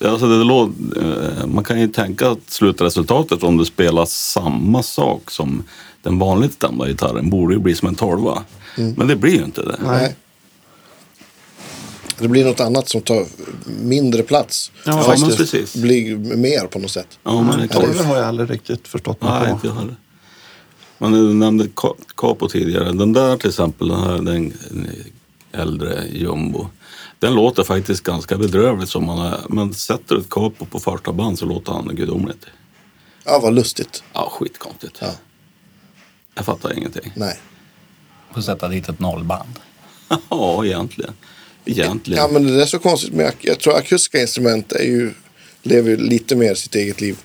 Alltså det låt, eh, man kan ju tänka att slutresultatet om du spelar samma sak som den vanligt stämda gitarren borde ju bli som en tolva. Men det blir ju inte det. Nej. Det blir något annat som tar mindre plats. Ja, Ja, faktiskt. men precis. Blir mer på något sätt. Ja, men det är klart. Tolvor har jag aldrig riktigt förstått mig Nej, på. inte jag heller. Men du nämnde Capo tidigare. Den där till exempel, den här den äldre jumbo. Den låter faktiskt ganska bedrövligt som man är. Men sätter du ett Capo på första band så låter han gudomligt. Ja, vad lustigt. Ja, skitkonstigt. Ja. Jag fattar ingenting. Nej. Får sätta dit ett nollband. ja, egentligen. Egentligen. Ja, men det är så konstigt med, ak- jag tror akustiska instrument är ju, lever ju lite mer sitt eget liv.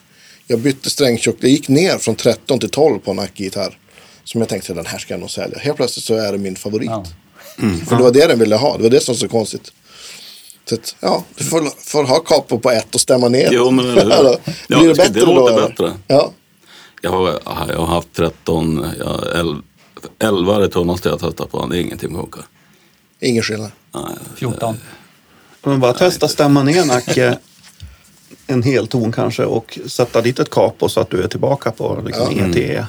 Jag bytte strängtjocklek, det gick ner från 13 till 12 på en ackgitarr. Som jag tänkte, den här ska jag nog sälja. Helt plötsligt så är det min favorit. Ja. För det var det den ville ha, det var det som var så konstigt. Så att, ja, du får, får ha capo på ett och stämma ner. Jo, men eller hur? Då. Ja, Blir det bättre det då? låter eller? bättre. Ja, Jag har, jag har haft 13, ja, 11, 11 är det tunnaste jag testat på. Det är ingenting som funkar. Ingen skillnad. Nej, 14. Men bara testa stämma ner Nacke en hel ton kanske och sätta dit ett capo så att du är tillbaka på liksom ET.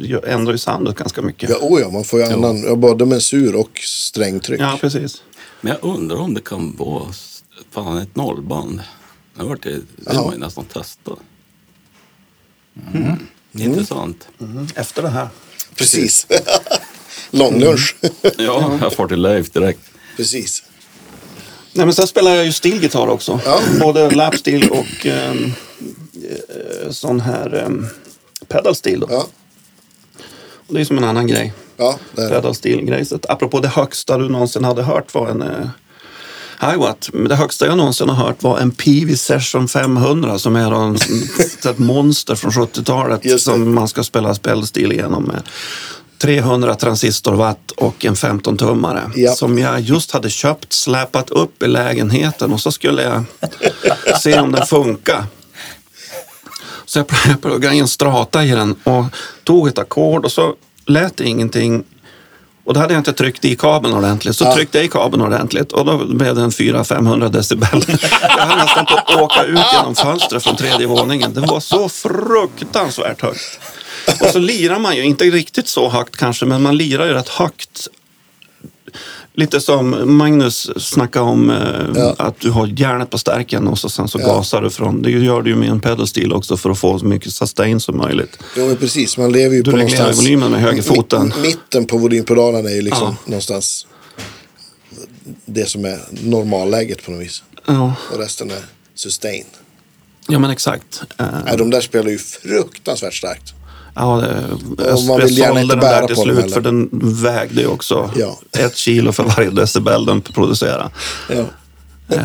Gör- Ändrar ju soundet ganska mycket. Ja, oh ja, man får ju annan, ja, både mensur och strängtryck. Ja, precis. Men jag undrar om det kan vara fan ett nollband. Det har varit det, det Ja. var ju nästan testa. Mm. Intressant. Efter det här. Precis. Långlunch. Ja, jag får till Leif direkt. Precis. Nej, men sen spelar jag ju stillgitarr också. Ja. Både lapsteel och ehm, eh, sån här pedalsteel. Då. Ja, Och Det är som en annan grej. ja. Pedalsteel-grejset. Apropå det högsta du någonsin hade hört var en uh, hi-watt. Men Det högsta jag någonsin har hört var en PV Session 500 som är en, ett monster från 70-talet Just det. som man ska spela pedalsteel igenom med. 300 transistorwatt och en 15-tummare Ja. som jag just hade köpt, släpat upp i lägenheten och så skulle jag se om den funkar. Så jag pl- jag pluggade in strata i den och tog ett ackord och så lät det ingenting. Och då hade jag inte tryckt i kabeln ordentligt. Så Ja. tryckte jag i kabeln ordentligt och då blev det en 400-500 decibel. Jag höll nästan på att åka ut genom fönstret från tredje våningen. Det var så fruktansvärt högt. Och så lirar man ju, inte riktigt så högt kanske, men man lirar ju rätt högt Lite som Magnus snackade om, eh, Ja. att du har järnet på stärken och så, sen så Ja. gasar du från. Det gör du ju med en pedal steel också för att få så mycket sustain som möjligt. Jo, men precis. Man lever ju Du på reglerar någonstans... volymen med högerfoten. Mi- Mitten på volympedalen är ju liksom Ja. någonstans det som är normalläget på något vis. Ja, Och resten är sustain. ja men exakt. Nej, de där spelar ju fruktansvärt starkt. Ja, det, Och man vill gärna sålde inte den bära där till på den slut heller. för den vägde ju också Ja. ett kilo för varje decibel den producerade. Ja. Eh,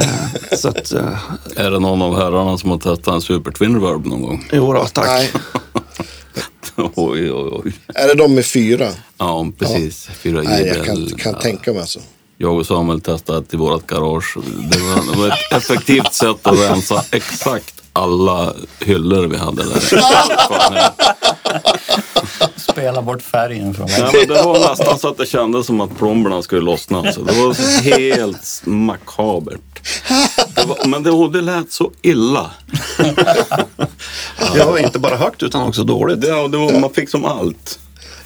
Så att, eh, Är det någon av herrarna som har testat en Super Twin Reverb någon gång? jo då, tack. Nej, oj, oj, oj. är det de med fyra? Ja, precis. Fyra Nej, jag kan, kan tänka mig alltså. Jag och Samuel testade ett i vårt garage. Det var, det var ett effektivt sätt att rensa exakt alla hyllor vi hade där. Ja. Spela bort färgen från Nej, men det var nästan så att det kändes som att plomberna skulle lossna. Så det var helt makabert. Det var, men det, det lät så illa. Ja, inte bara högt utan också dåligt. Det, det var, man fick som allt.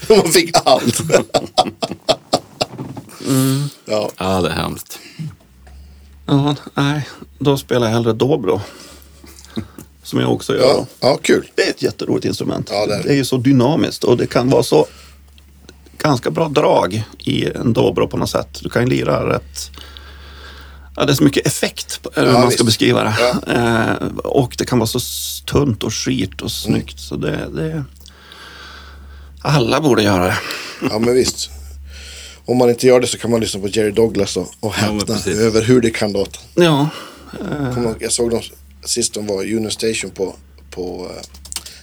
Man fick allt. Ja, Ja, det är hemskt. Ja, nej, då spelar jag hellre dobro. Som jag också gör. ja, ja, kul. Det är ett jätteroligt instrument. Ja, det är det. är ju så dynamiskt och det kan vara så ganska bra drag i en dobro på något sätt. Du kan ju lira rätt... Ja, det är så mycket effekt, på- eller hur Ja, man ska visst. beskriva det. Ja. Eh, och det kan vara så tunt och skirt och snyggt. Så det, det... Alla borde göra det. Ja, men visst. Om man inte gör det så kan man lyssna på Jerry Douglas och, och häpna över hur det kan låta. Ja, ihåg, Jag såg dem sist de var i Union Station på, på uh,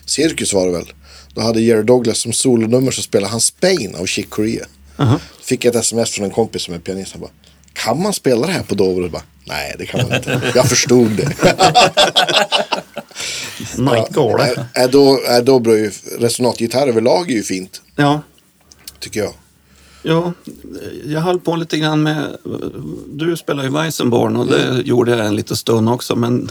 Cirkus var det väl. Då hade Jerry Douglas som solonummer så spelade han Spain av Chick Corea. Fick ett sms från en kompis som är pianist. Han bara, kan man spela det här på? Jag bara, Nej, det kan man inte. Jag förstod det. Night Gore. Är, är då, Dobro ju, resonatgitarr överlag är ju fint, Ja, tycker jag. Ja, jag höll på lite grann med... Du spelar ju Weissenborn och det gjorde jag en liten stund också. Men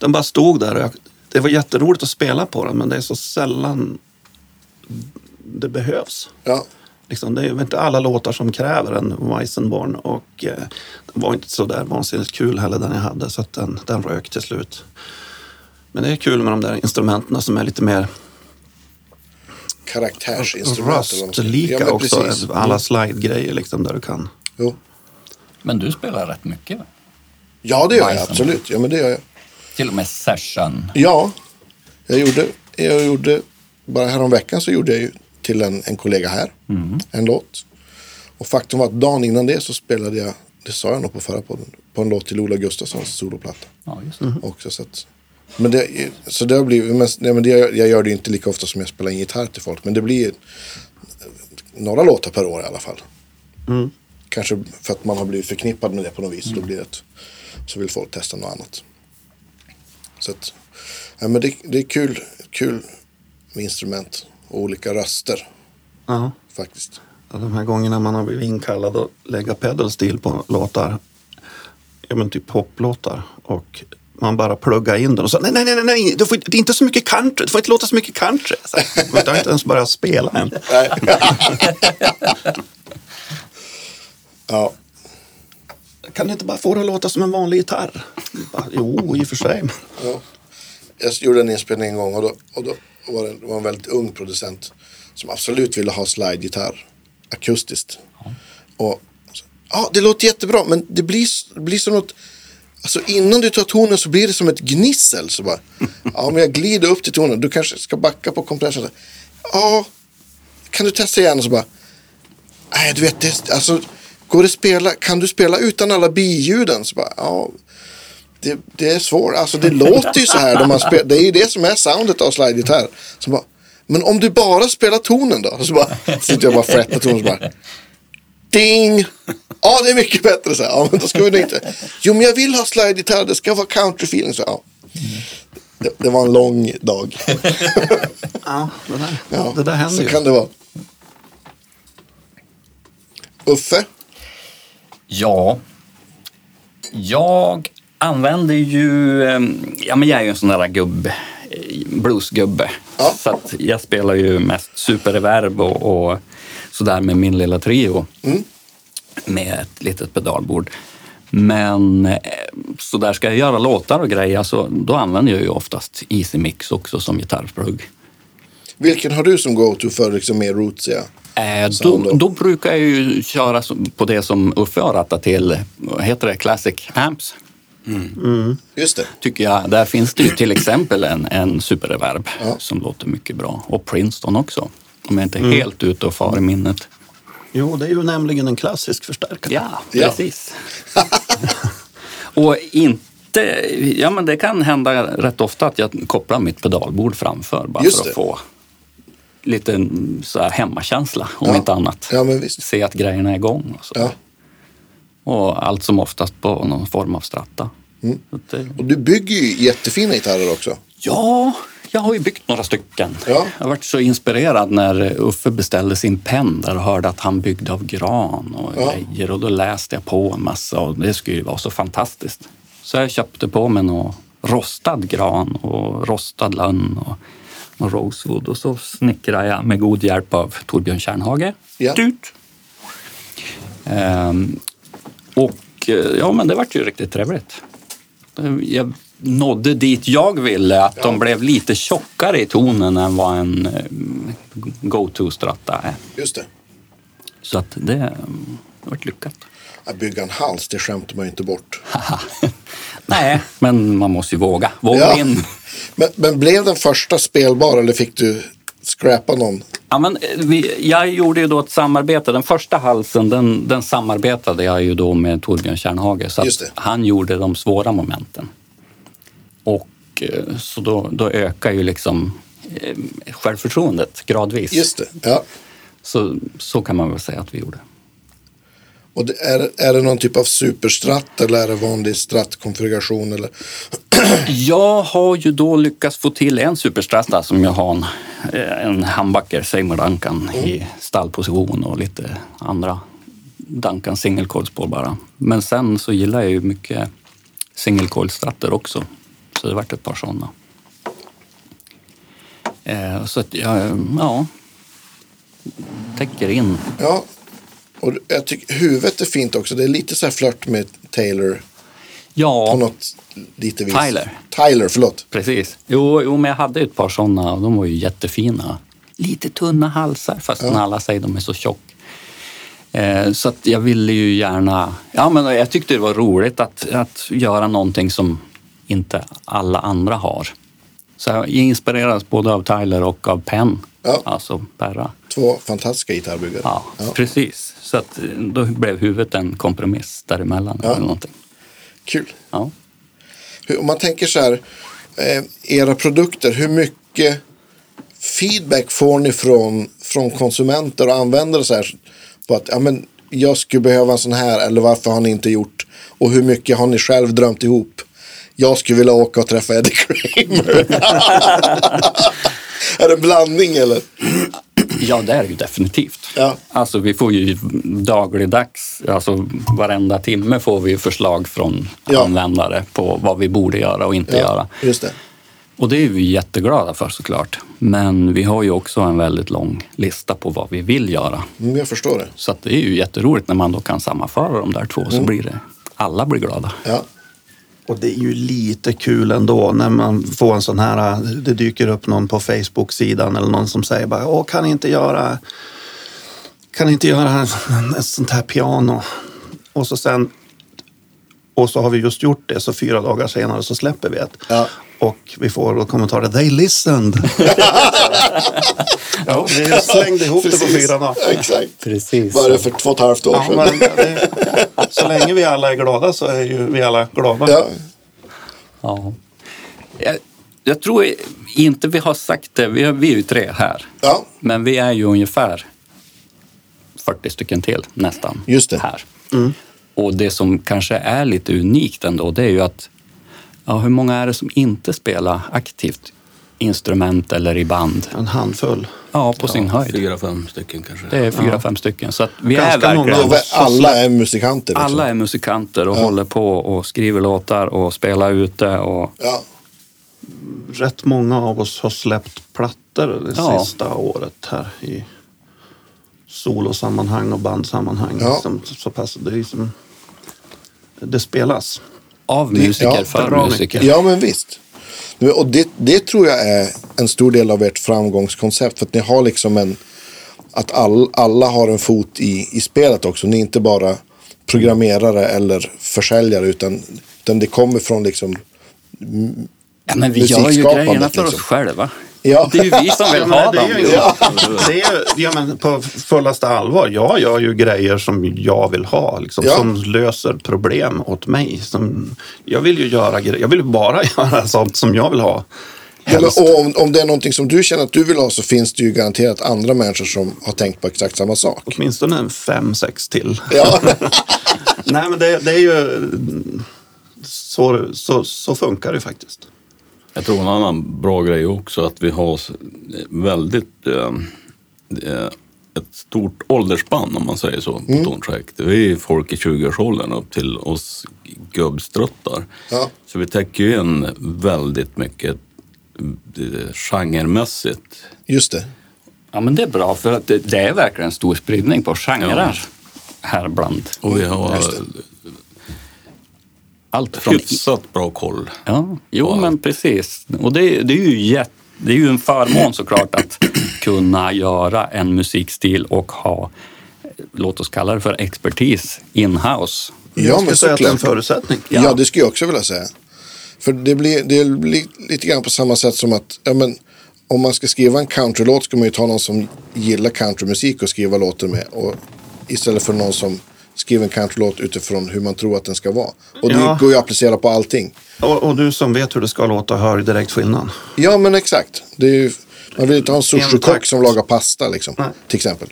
den bara stod där och jag, det var jätteroligt att spela på den men det är så sällan det behövs. Ja, Liksom, det är inte alla låtar som kräver en Weissenborn och eh, den var inte så där vansinnigt kul heller den jag hade så att den, den rök till slut. Men det är kul med de där instrumenten som är lite mer karaktärsinstrument. röstlika ja, också. precis. Alla slide-grejer liksom där du kan. Jo. Men du spelar rätt mycket. Ja, det gör jag absolut. Ja, men det gör jag. Till och med session. Ja, jag gjorde, jag gjorde bara häromveckan så gjorde jag ju till en, en kollega här en låt. Och faktum var att dagen innan det så spelade jag, det sa jag nog på förra podden, på en låt till Ola Gustafssons soloplatta. Ja, just det. Också, så att, men det, så det har blivit, men, nej, men det, jag gör det inte lika ofta som jag spelar in gitarr till folk. Men det blir några låtar per år i alla fall. Kanske för att man har blivit förknippad med det på något vis. Då blir det ett, så vill folk testa något annat. Så att, ja, men det, det är kul, kul med instrument och olika röster Ja. faktiskt. Ja, De här gångerna man har blivit inkallad att lägga pedal steel på låtar, ja men typ poplåtar och man bara pluggar in den och så nej, nej, nej, nej, du får, det är inte så mycket country, det får inte låta så mycket country. Så, men jag har inte ens börjat spela än. Ja, Kan du inte bara få det att låta som en vanlig gitarr? Bara, jo, i och för sig. Ja. Jag gjorde en inspelning en gång och då, och då var det, var en väldigt ung producent som absolut ville ha slide-gitarr akustiskt. Och så, ja, det låter jättebra men det blir, det blir som något, alltså innan du tar tonen så blir det som ett gnissel. Så bara, ja men jag glider upp till tonen, du kanske ska backa på kompressorn. Ja, kan du testa igen? Och så bara, nej du vet, det, alltså, går det spela, kan du spela utan alla biljuden? Så bara, ja, det, det är svårt. Alltså det låter ju så här. När man spelar, det är ju det som är soundet av slide-gitarr. Så bara, men om du bara spelar tonen då? Så bara, sitter jag bara och frättar tonen så bara. Ding! Ja, det är mycket bättre så här. Ja, men då ska vi inte. Jo, men jag vill ha slide-gitarr. Det ska vara country-feeling. Så, ja. det, det var en lång dag. Ja, det där, Ja, det där händer så ju. kan det vara. Uffe? Ja, jag använder ju, eh, ja men jag är ju en sån där gubb, eh, bluesgubbe. Ja. Så att jag spelar ju mest superreverb och, och sådär med min lilla trio. med ett litet pedalbord. Men eh, så där ska jag göra låtar och grejer, så då använder jag ju oftast Easy Mix också som gitarrplugg. Vilken har du som go-to för liksom mer rootsiga? Eh, då, då? brukar jag ju köra på det som Uffe har rattat till, vad heter det, Classic Amps. Just det. Tycker jag. Där finns det ju till exempel en, en superreverb Ja. som låter mycket bra. Och Princeton också. Om jag inte är helt ute och far i minnet. Jo, det är ju nämligen en klassisk förstärkare. Ja, Ja. precis. och inte, ja men det kan hända rätt ofta att jag kopplar mitt pedalbord framför bara Just för det. att få lite så här hemmakänsla om Ja. inte annat. Ja. Se att grejerna är igång och så. Ja. Och allt som oftast på någon form av stratta. Mm. Det, Och du bygger ju jättefina gitarrer också. Ja, jag har ju byggt några stycken. Ja. Jag varit så inspirerad när Uffe beställde sin penn där och hörde att han byggde av gran och Ja. grejer. Och då läste jag på en massa och det skulle ju vara så fantastiskt. Så jag köpte på mig någon rostad gran och rostad lönn och, och rosewood. Och så snickrade jag med god hjälp av Torbjörn Kärnhage. Ja. Dut. Ehm, och eh, ja, men det vart ju riktigt trevligt. Jag nådde dit jag ville, att de blev lite tjockare i tonen än vad en eh, go-to-stratta är. Just det. Så att det, eh, det vart lyckat. Att bygga en hals, det skämtar man ju inte bort. Nej, men man måste ju våga. Våga Ja. in. Men, men blev den första spelbar eller fick du scrappa någon? Ja, men eh, vi, jag gjorde ju då ett samarbete. Den första halsen den, den samarbetade jag ju då med Torbjörn Kärnhage. Så han gjorde de svåra momenten. Och eh, så då, då ökar ju liksom eh, självförtroendet gradvis. Just det. Ja. Så, så kan man väl säga att vi gjorde. Och det, är, är det någon typ av superstratt eller är det vanlig strattkonfiguration? Eller? Jag har ju då lyckats få till en superstrata som jag har en, eh, en handbacker Seymour Duncan i stallposition och lite andra Duncan singelcoilspår bara. Men sen så gillar jag ju mycket singelcoilstratter också. Så det vart ett par sådana. Eh, så att jag, ja, täcker in. Ja. Och jag tycker huvudet är fint också. Det är lite så här flört med Taylor på Ja, något lite vis. Tyler. Tyler, förlåt. precis. Jo, jo, men jag hade ett par sådana och de var ju jättefina. Lite tunna halsar fast alla säger de är så tjock. Eh, så att jag ville ju gärna... Ja, men jag tyckte det var roligt att, att göra någonting som inte alla andra har. Så jag inspirerades både av Tyler och av Penn, Ja. alltså Perra. Två fantastiska gitarrbyggare. Ja, precis. Så att eh, då blev huvudet en kompromiss däremellan. Ja. Eller någonting. Kul. Ja. Om man tänker så här, eh, era produkter, hur mycket feedback får ni från, från konsumenter och användare så här, på att ja, men, jag skulle behöva en sån här eller varför har ni inte gjort och hur mycket har ni själv drömt ihop? Jag skulle vilja åka och träffa Eddie Kramer. är det en blandning eller? Ja, det är det ju definitivt. Ja. Alltså vi får ju dagligdags, alltså varenda timme får vi förslag från Ja. användare på vad vi borde göra och inte göra. just det. Och det är vi jätteglada för såklart. Men vi har ju också en väldigt lång lista på vad vi vill göra. Mm, jag förstår det. Så det är ju jätteroligt när man då kan sammanföra de där två så blir det, alla blir glada. Ja. Och det är ju lite kul ändå när man får en sån här, det dyker upp någon på Facebook-sidan eller någon som säger bara, åh kan inte göra, kan inte göra ett sånt här piano? Och så sen, och så har vi just gjort det, så fyra dagar senare så släpper vi ett. Ja. Och vi får då kommentarer, they listened. ja, vi slängde ihop det på Precis. fyra dagar. Precis. Precis. Var det för två och ett halvt år Ja, sedan? men det, så länge vi alla är glada så är ju vi alla glada. Ja. Ja. Jag, jag tror inte vi har sagt det, vi är, vi är ju tre här. ja, Men vi är ju ungefär 40 stycken till nästan Just det. här. Och det som kanske är lite unikt ändå, det är ju att ja, hur många är det som inte spelar aktivt instrument eller i band? En handfull. Ja, på sin höjd. Fyra, fem stycken kanske. Det är fyra, fem stycken. Så att vi Ganska är många verkligen... av oss. alla är musikanter. Liksom. Alla är musikanter och håller på och skriver låtar och spelar ute. Och, Ja. Rätt många av oss har släppt plattor det Ja. sista året här i solosammanhang och bandsammanhang. Ja. Liksom, så pass, det, är ju som, det spelas. Av musiker ja, för bra musiker. mycket. Ja, men visst. Och det, det tror jag är en stor del av ert framgångskoncept. För att ni har liksom en... Att all, alla har en fot i, i spelet också. Ni är inte bara programmerare eller försäljare. Utan, utan det kommer från liksom... Ja, men vi gör ju grejerna för oss liksom. själva. Ja. Det är ju vi som vill ha det är dem. ju, det är ju ja, men på fullaste allvar. Jag gör ju grejer som jag vill ha. Liksom, Ja. Som löser problem åt mig. Som, jag vill ju göra grejer. Jag vill bara göra sånt som jag vill ha. Ja, och om, om det är någonting som du känner att du vill ha så finns det ju garanterat andra människor som har tänkt på exakt samma sak. Åtminstone en fem, sex till. Ja, Nej, men det, det är ju... Så, så, så funkar det faktiskt. Jag tror en annan bra grej också att vi har väldigt eh, eh, ett stort åldersspann om man säger så på Torntrek. Vi är folk i 20-årsåldern upp till oss gubbstruttar. Ja. Så vi täcker ju in väldigt mycket eh, genremässigt. just det. Ja, men det är bra för att det, det är verkligen en stor spridning på genrer här bland. Och vi har Just det. Allt från... hyfsat bra koll. Ja, jo Ja. men precis. Och det, det, är ju jätte, det är ju en förmån såklart att kunna göra en musikstil och ha, låt oss kalla det för expertis in-house. Ja, jag skulle säga att det är en såklart. förutsättning. Ja. det skulle jag också vilja säga. För det blir, det blir lite grann på samma sätt som att ja, men, om man ska skriva en countrylåt ska man ju ta någon som gillar countrymusik och skriva låtar med. Och, istället för någon som skriver en countrylåt utifrån hur man tror att den ska vara. Och det Ja. går ju att applicera på allting. Och, och du som vet hur det ska låta hör ju direkt skillnad. Ja, men exakt. Ju, man vill inte ha en sushi-kock som lagar pasta, liksom, Nej. till exempel.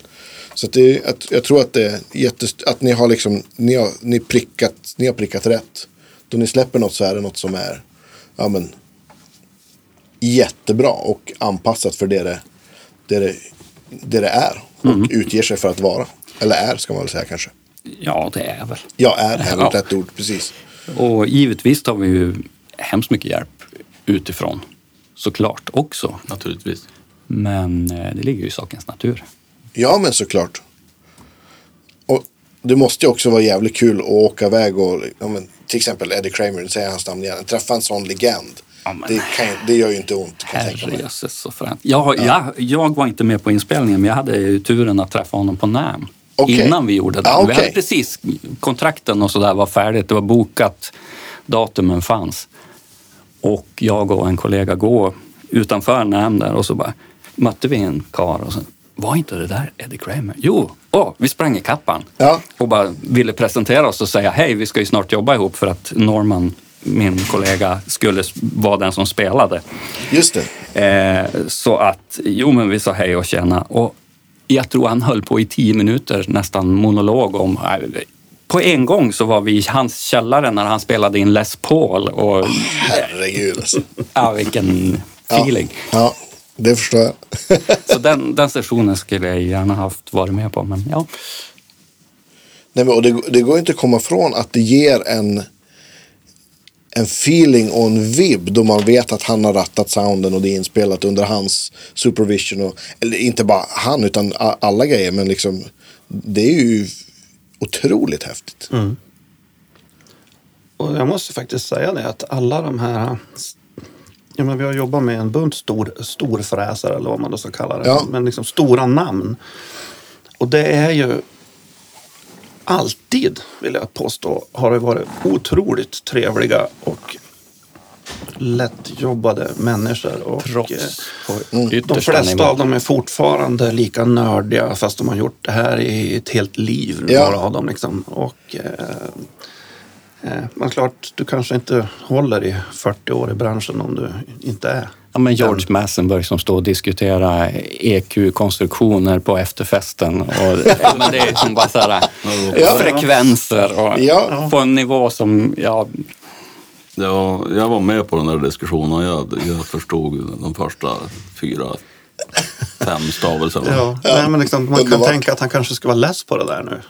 Så att det är, att, jag tror att, det är jättest, att ni har, liksom, ni, har, ni, prickat, ni har prickat rätt. Då ni släpper något så är det något som är ja, men, jättebra och anpassat för det det, det, det, det, det är. Och Mm. utger sig för att vara. Eller är, ska man väl säga kanske. Ja, det är väl. Ja, är är väl Ja. rätt ord, precis. Och givetvis tar vi ju hemskt mycket hjälp utifrån. Såklart också. Naturligtvis. Men eh, det ligger ju i sakens natur. Ja, men såklart. Och det måste ju också vara jävligt kul att åka iväg och, ja, men, till exempel Eddie Kramer, säger jag hans namn igen, träffa en sån legend. Ja, men- det, kan, ju- det gör ju inte ont. Herrejösses så fränt. Jag, jag, jag var inte med på inspelningen, men jag hade ju turen att träffa honom på NAM. Okej. Innan vi gjorde det. Ah, Vi okej. hade precis, kontrakten och sådär var färdigt. Det var bokat, datumen fanns. Och jag och en kollega går utanför NAM där och så bara mötte vi en kar och så var inte det där Eddie Kramer? Jo, åh, vi sprang i kappan Ja. och bara ville presentera oss och säga hej, vi ska ju snart jobba ihop för att Norman, min kollega, skulle vara den som spelade. Just det. Eh, så att, jo men vi sa hej och tjena. Och jag tror han höll på i tio minuter, nästan monolog om... eh, På en gång så var vi i hans källare när han spelade in Les Paul och Herregud alltså. ja, vilken feeling. Ja, det förstår jag. Så den, den sessionen skulle jag gärna haft varit med på, men ja. Nej, men, och det, det går inte att komma ifrån att det ger en, en feeling och en vibb då man vet att han har rattat sounden och det är inspelat under hans supervision. Och, eller inte bara han utan alla grejer men liksom det är ju otroligt häftigt. Och jag måste faktiskt säga det att alla de här... Ja, men vi har jobbat med en bunt stor, storfräsare eller vad man då ska kalla det. Ja. Men liksom stora namn. Och det är ju alltid, vill jag påstå, har det varit otroligt trevliga och lättjobbade människor. Och, eh, Proffs på De flesta nivå. av dem är fortfarande lika nördiga fast de har gjort det här i ett helt liv. Ja. Några av dem liksom. Och, eh, men klart, du kanske inte håller i 40 år i branschen om du inte är. Ja, men George Massenberg som står och diskuterar EQ-konstruktioner på efterfesten. Och, ja, men det är som bara så här, Ja. frekvenser och Ja. på en nivå som, ja, Ja, jag var med på den där diskussionen. Jag, jag förstod de första fyra, fem stavelserna. Ja. Nej, men liksom, man kan tänka att han kanske ska vara less på det där nu.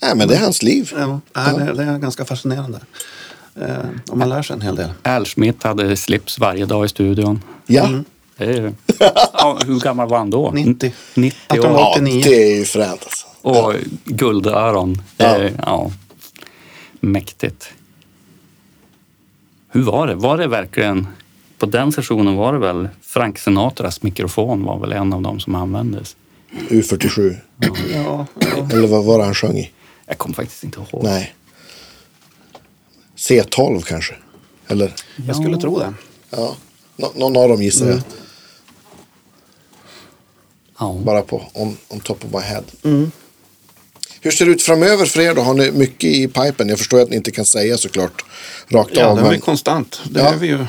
Nej men det är hans liv. Ja. Nej, det, det är ganska fascinerande. Eh, och man lär sig en hel del. Al Schmidt hade slips varje dag i studion. Ja. Det är, ja, hur gammal var han då? 90. 90 Att han år. Ja, 89. det är ju fränt alltså. Och guldöron. Är, ja. Mäktigt. Hur var det? Var det verkligen... På den sessionen var det väl Frank Sinatras mikrofon var väl en av dem som användes. U47. Ja, ja. Eller vad var det han sjöng i? Jag kommer faktiskt inte ihåg. Nej. C12 kanske? Eller? Jag skulle tro det. Ja. Nå- någon av dem gissar jag. Ja. Bara på on, on top of my head. Hur ser det ut framöver för er då? Har ni mycket i pipen? Jag förstår att ni inte kan säga såklart rakt Ja, av. den är Men, konstant. Det Ja. är vi ju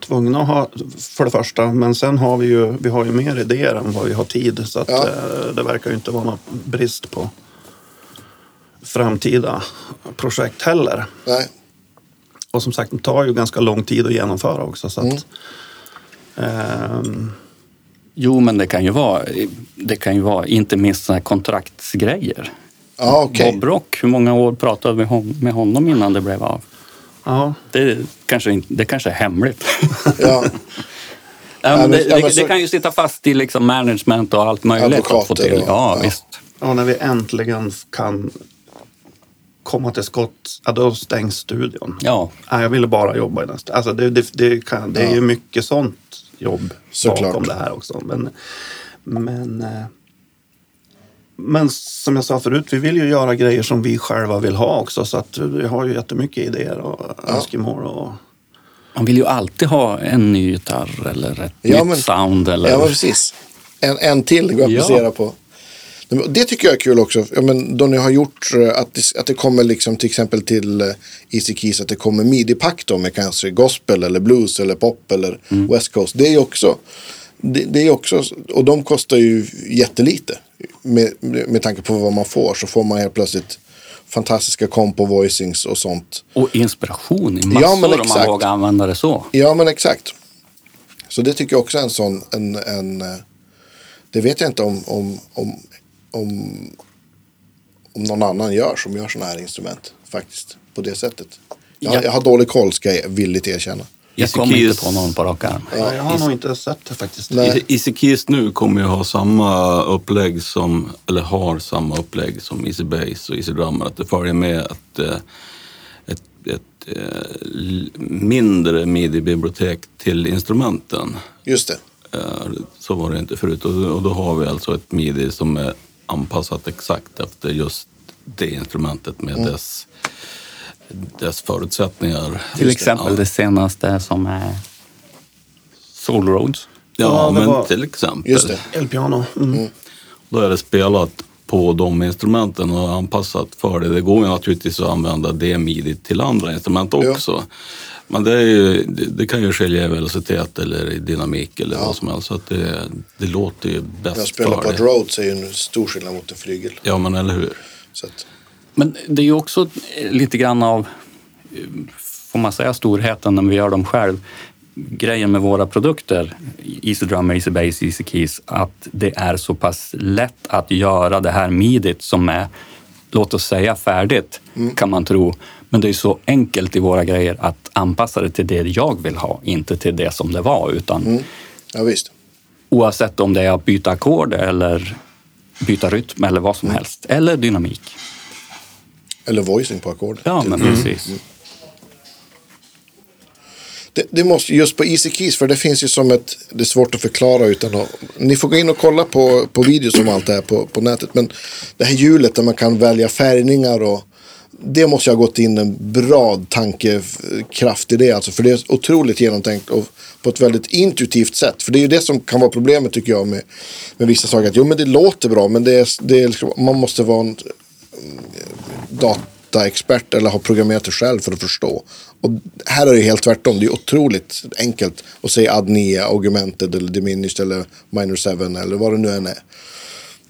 tvungna att ha för det första. Men sen har vi ju, vi har ju mer idéer än vad vi har tid. Så att, Ja. eh, det verkar ju inte vara någon brist på framtida projekt heller. nej. Och som sagt, det tar ju ganska lång tid att genomföra också. Så att, ehm, Jo, men det kan ju vara, det kan ju vara inte minst såna här kontraktsgrejer. Ja, okej. Bob Rock, hur många år pratade vi hon- med honom innan det blev av? ja, Det kanske, inte- det kanske är hemligt. Ja. Ja, men det, ja, det, men så- det kan ju sitta fast i liksom management och allt möjligt. att få Advokater till. Ja, ja. visst. ja, när vi äntligen kan komma till skott, ja, då stängs studion. Ja, Nej, jag ville bara jobba i den. Alltså det, det, det, kan, det är ju mycket sånt jobb Såklart. bakom det här också. Men, men, eh, men som jag sa förut, vi vill ju göra grejer som vi själva vill ha också. Så att vi har ju jättemycket idéer och önskemål. Och, man vill ju alltid ha en ny gitarr eller ett Ja, nytt men- sound. Eller... Ja, precis. En, en till går att Ja. applicera på. Det tycker jag är kul också. Ja, men då ni har gjort eh, att det, att det kommer liksom till exempel till eh, Easy Keys att det kommer midi-pack då med kanske gospel eller blues eller pop eller Mm. West Coast. Det är också, det, det är också, och de kostar ju jättelite. Med, med tanke på vad man får så får man helt plötsligt fantastiska compo voicings och sånt. Och inspiration i massor Ja, men om man exakt. vågar använda det så. Ja, men exakt. Så det tycker jag också är en sån, en, en eh, det vet jag inte om, om, om, om, om någon annan gör som gör sådana här instrument faktiskt på det sättet. Jag, Ja. jag har dålig koll ska jag villigt erkänna. Jag kommer inte på någon på rak arm. jag har nog inte sett det faktiskt. Keys nu kommer ju ha samma upplägg som, eller har samma upplägg som Easy Bass och Easy Drummer. Att det följer med ett, eh, ett, ett, eh, mindre midi-bibliotek till instrumenten. Just det. Eh, Så var det inte förut. Och och då har vi alltså ett midi som är anpassat exakt efter just det instrumentet med dess, dess förutsättningar. Till exempel Ja. det senaste som är Soul Roads. Ja, Ja, men var- till exempel. Just det. Elpiano. Mm. Då är det spelat på de instrumenten och anpassat för det. Det går ju naturligtvis att använda det midi till andra instrument också. Men det, är ju, det, det kan ju skilja i velocitet eller i dynamik eller vad som helst. Så att det, det låter ju bäst Jag spelar för på ett det. Rhodes är ju en stor skillnad mot en flygel. Ja, men eller hur. Så att, Men det är ju också lite grann av, får man säga, storheten när vi gör dem själv. Grejen med våra produkter, Easy Drummer, Easy Bass, Easy Keys, att det är så pass lätt att göra det här midit som är, låt oss säga färdigt, kan man tro. Men det är så enkelt i våra grejer att anpassa det till det jag vill ha, inte till det som det var. Utan ja visst. oavsett om det är att byta ackord eller byta rytm eller vad som helst. Eller dynamik. Eller voicing på ackordet. Ja, men precis. Det, det måste, just på Easy Keys, för det finns ju som ett, det är svårt att förklara utan att, ni får gå in och kolla på, på videos om allt det här på, på nätet. Men det här hjulet där man kan välja färgningar och det måste jag ha gått in en bra tankekraft i det alltså. För det är otroligt genomtänkt och på ett väldigt intuitivt sätt. För det är ju det som kan vara problemet tycker jag med, med vissa saker. Att, jo men det låter bra men det är, det är liksom, man måste vara en eh, dataexpert eller ha programmerat det själv för att förstå. Och här är det helt tvärtom. Det är otroligt enkelt att säga adnia, 9, augmented eller diminished eller minor 7 eller vad det nu än är.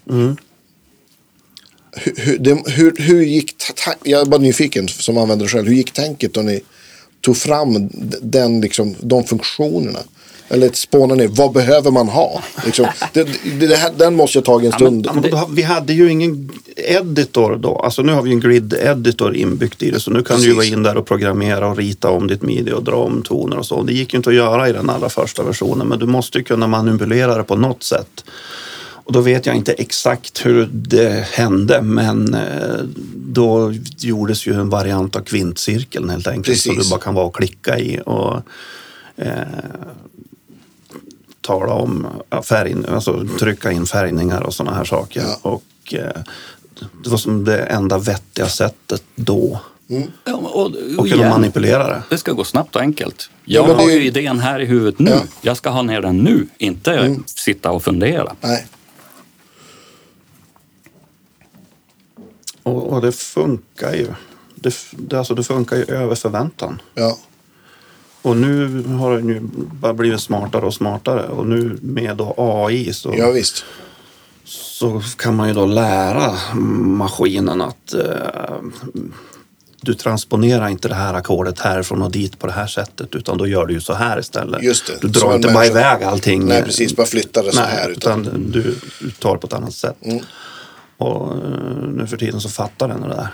Mm. Hur, hur, hur, hur gick, jag är bara nyfiken som användare själv, hur gick tänket då ni tog fram den, liksom, de funktionerna? Eller ett spåna ner, vad behöver man ha? Liksom, det, det, här, den måste jag ta en stund. Ja, men då, vi hade ju ingen editor då. Alltså nu har vi en grid editor inbyggt i det. Så nu kan du ju vara Precis. in där och programmera och rita om ditt midi och dra om toner och så. Det gick ju inte att göra i den allra första versionen. Men du måste ju kunna manipulera det på något sätt. Och då vet jag inte exakt hur det hände. Men eh, då gjordes ju en variant av kvintcirkeln helt enkelt. Så Precis. du bara kan vara och klicka i. Och, eh, tala om ja, färg, alltså trycka in färgningar och sådana här saker. Ja. Och eh, det var som det enda vettiga sättet då Ja, och, och kunna manipulera det. Det ska gå snabbt och enkelt. Ja, Jag det har ju idén här i huvudet nu. Ja. Jag ska ha ner den nu, inte sitta och fundera. Nej. Och, och det funkar ju. Det, det, alltså det funkar ju över förväntan. Ja. Och nu har den ju bara blivit smartare och smartare. Och nu med då AI så, ja, visst. så kan man ju då lära maskinen att eh, du transponerar inte det här ackordet härifrån och dit på det här sättet utan då gör du ju så här istället. Just det. Du drar inte bara iväg allting. Nej, precis. Bara flytta det så Nej, här. utan, Utan, Mm. du, du tar det på ett annat sätt. Och eh, nu för tiden så fattar den det där.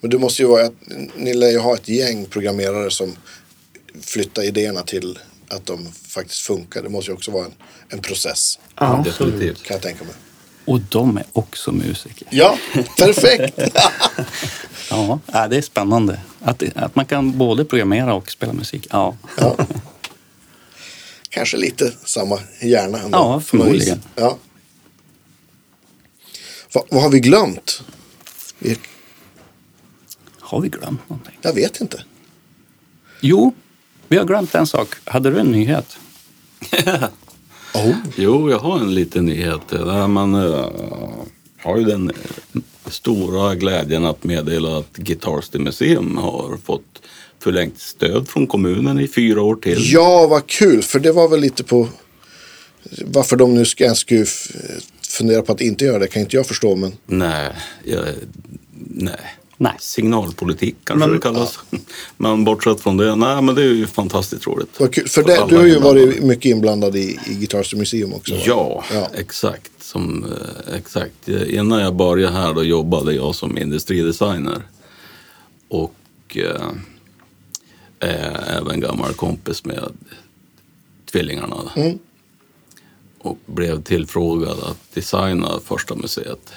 men du måste ju vara, ni lär ju ha ett gäng programmerare som flyttar idéerna till att de faktiskt funkar. Det måste ju också vara en, en process, Ja, Definitivt. kan jag tänka mig. Och de är också musiker. Ja, perfekt! Ja, ja, det är spännande. Att, att man kan både programmera och spela musik. Ja, Ja. Kanske lite samma hjärna ändå. Ja, förmodligen. Ja. Va, vad har vi glömt? Vi, har vi glömt någonting? jag vet inte. Jo, vi har glömt en sak. Hade du en nyhet? Oh. Jo, jag har en liten nyhet. Där man eh, har ju den stora glädjen att meddela att Guitarstyle Museum har fått förlängt stöd från kommunen i fyra år till. Ja, vad kul. För det var väl lite på varför de nu ska, ens skulle f- fundera på att inte göra det kan inte jag förstå. Men Nej, jag, nej. Nej. Signalpolitik kanske Men- det kallas. Men bortsett från det, nej men det är ju fantastiskt roligt. vad kul. För För det, du har ju varit mycket inblandad i, i Guitar Museum också. Ja, ja. exakt. Som, eh, exakt. Innan jag började här då jobbade jag som industridesigner. Och eh, är även gammal kompis med tvillingarna. Mm. Och blev tillfrågad att designa första museet.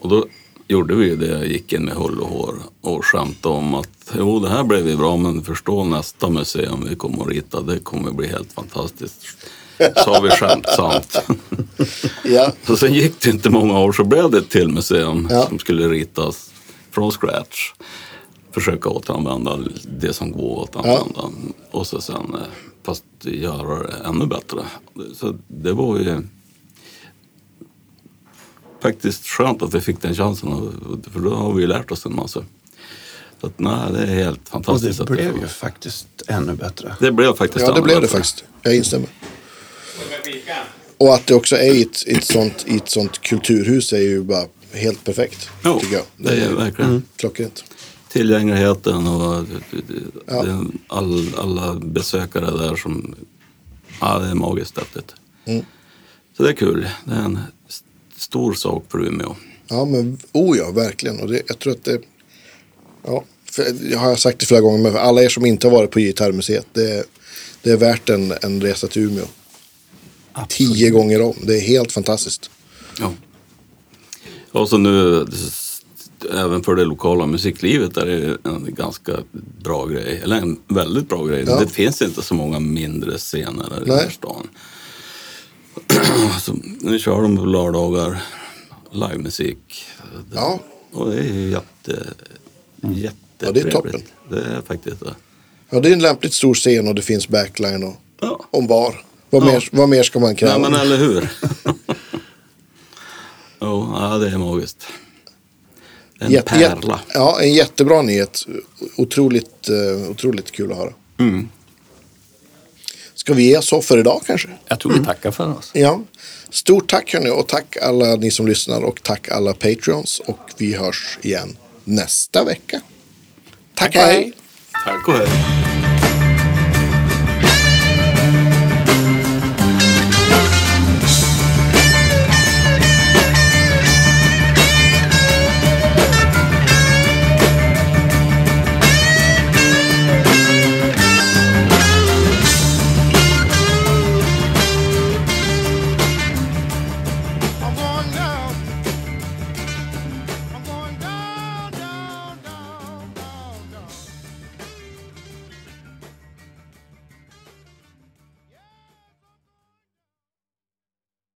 Och då gjorde vi det. Jag gick in med hull och hår och skämtade om att jo, det här blev ju bra, men förstå nästa museum vi kommer att rita, det kommer bli helt fantastiskt. Sa vi skämtsamt. Ja. Så sen gick det inte många år så blev det ett till museum Ja. som skulle ritas från scratch. Försöka återanvända det som går att återanvända. Och så sen, eh, fast göra det ännu bättre. Så det var ju faktiskt skönt att vi fick den chansen. och- För då har vi ju lärt oss en massa. Så att, nej, det är helt Och fantastiskt. det att blev får- ju faktiskt ännu bättre. det blev faktiskt ja, det blev det bättre. faktiskt. Jag instämmer. Och att det också är i ett, i ett, sånt, i ett sånt kulturhus är ju bara helt perfekt. Jo, tycker jag. det är verkligen. Klockrent. Tillgängligheten och Ja. all, alla besökare där som... Ja, det är magiskt häftigt. Mm. Så det är kul. Det är en st- stor sak för Umeå. Ja, men oh ja, verkligen. Och det, jag tror att det... Ja, jag har sagt det flera gånger, men för alla er som inte har varit på Gitarrmuseet, det, det är värt en, en resa till Umeå. Tio gånger om. Det är helt fantastiskt. Ja. Och så nu, även för det lokala musiklivet är det en ganska bra grej. Eller en väldigt bra grej. Ja. Det finns inte så många mindre scener i den Nej. här stan. så nu kör de på lördagar livemusik. Ja, Och det är ju jätte, jättetrevligt. Ja, det är toppen. Det är faktiskt det. ja, det är en lämpligt stor scen och det finns backline och Ja. om bar. Vad, Ja. mer, vad mer ska man kräva? Nej, men eller hur? jo, ja, det är magiskt. En Jätte- pärla. ja, en jättebra nyhet. Otroligt, eh, otroligt kul att höra. Mm. Ska vi ge så för idag kanske? Jag tror vi tackar för oss. Ja. Stort tack hörni och tack alla ni som lyssnar och tack alla Patreons och vi hörs igen nästa vecka. Tack, hej. Tack och hej.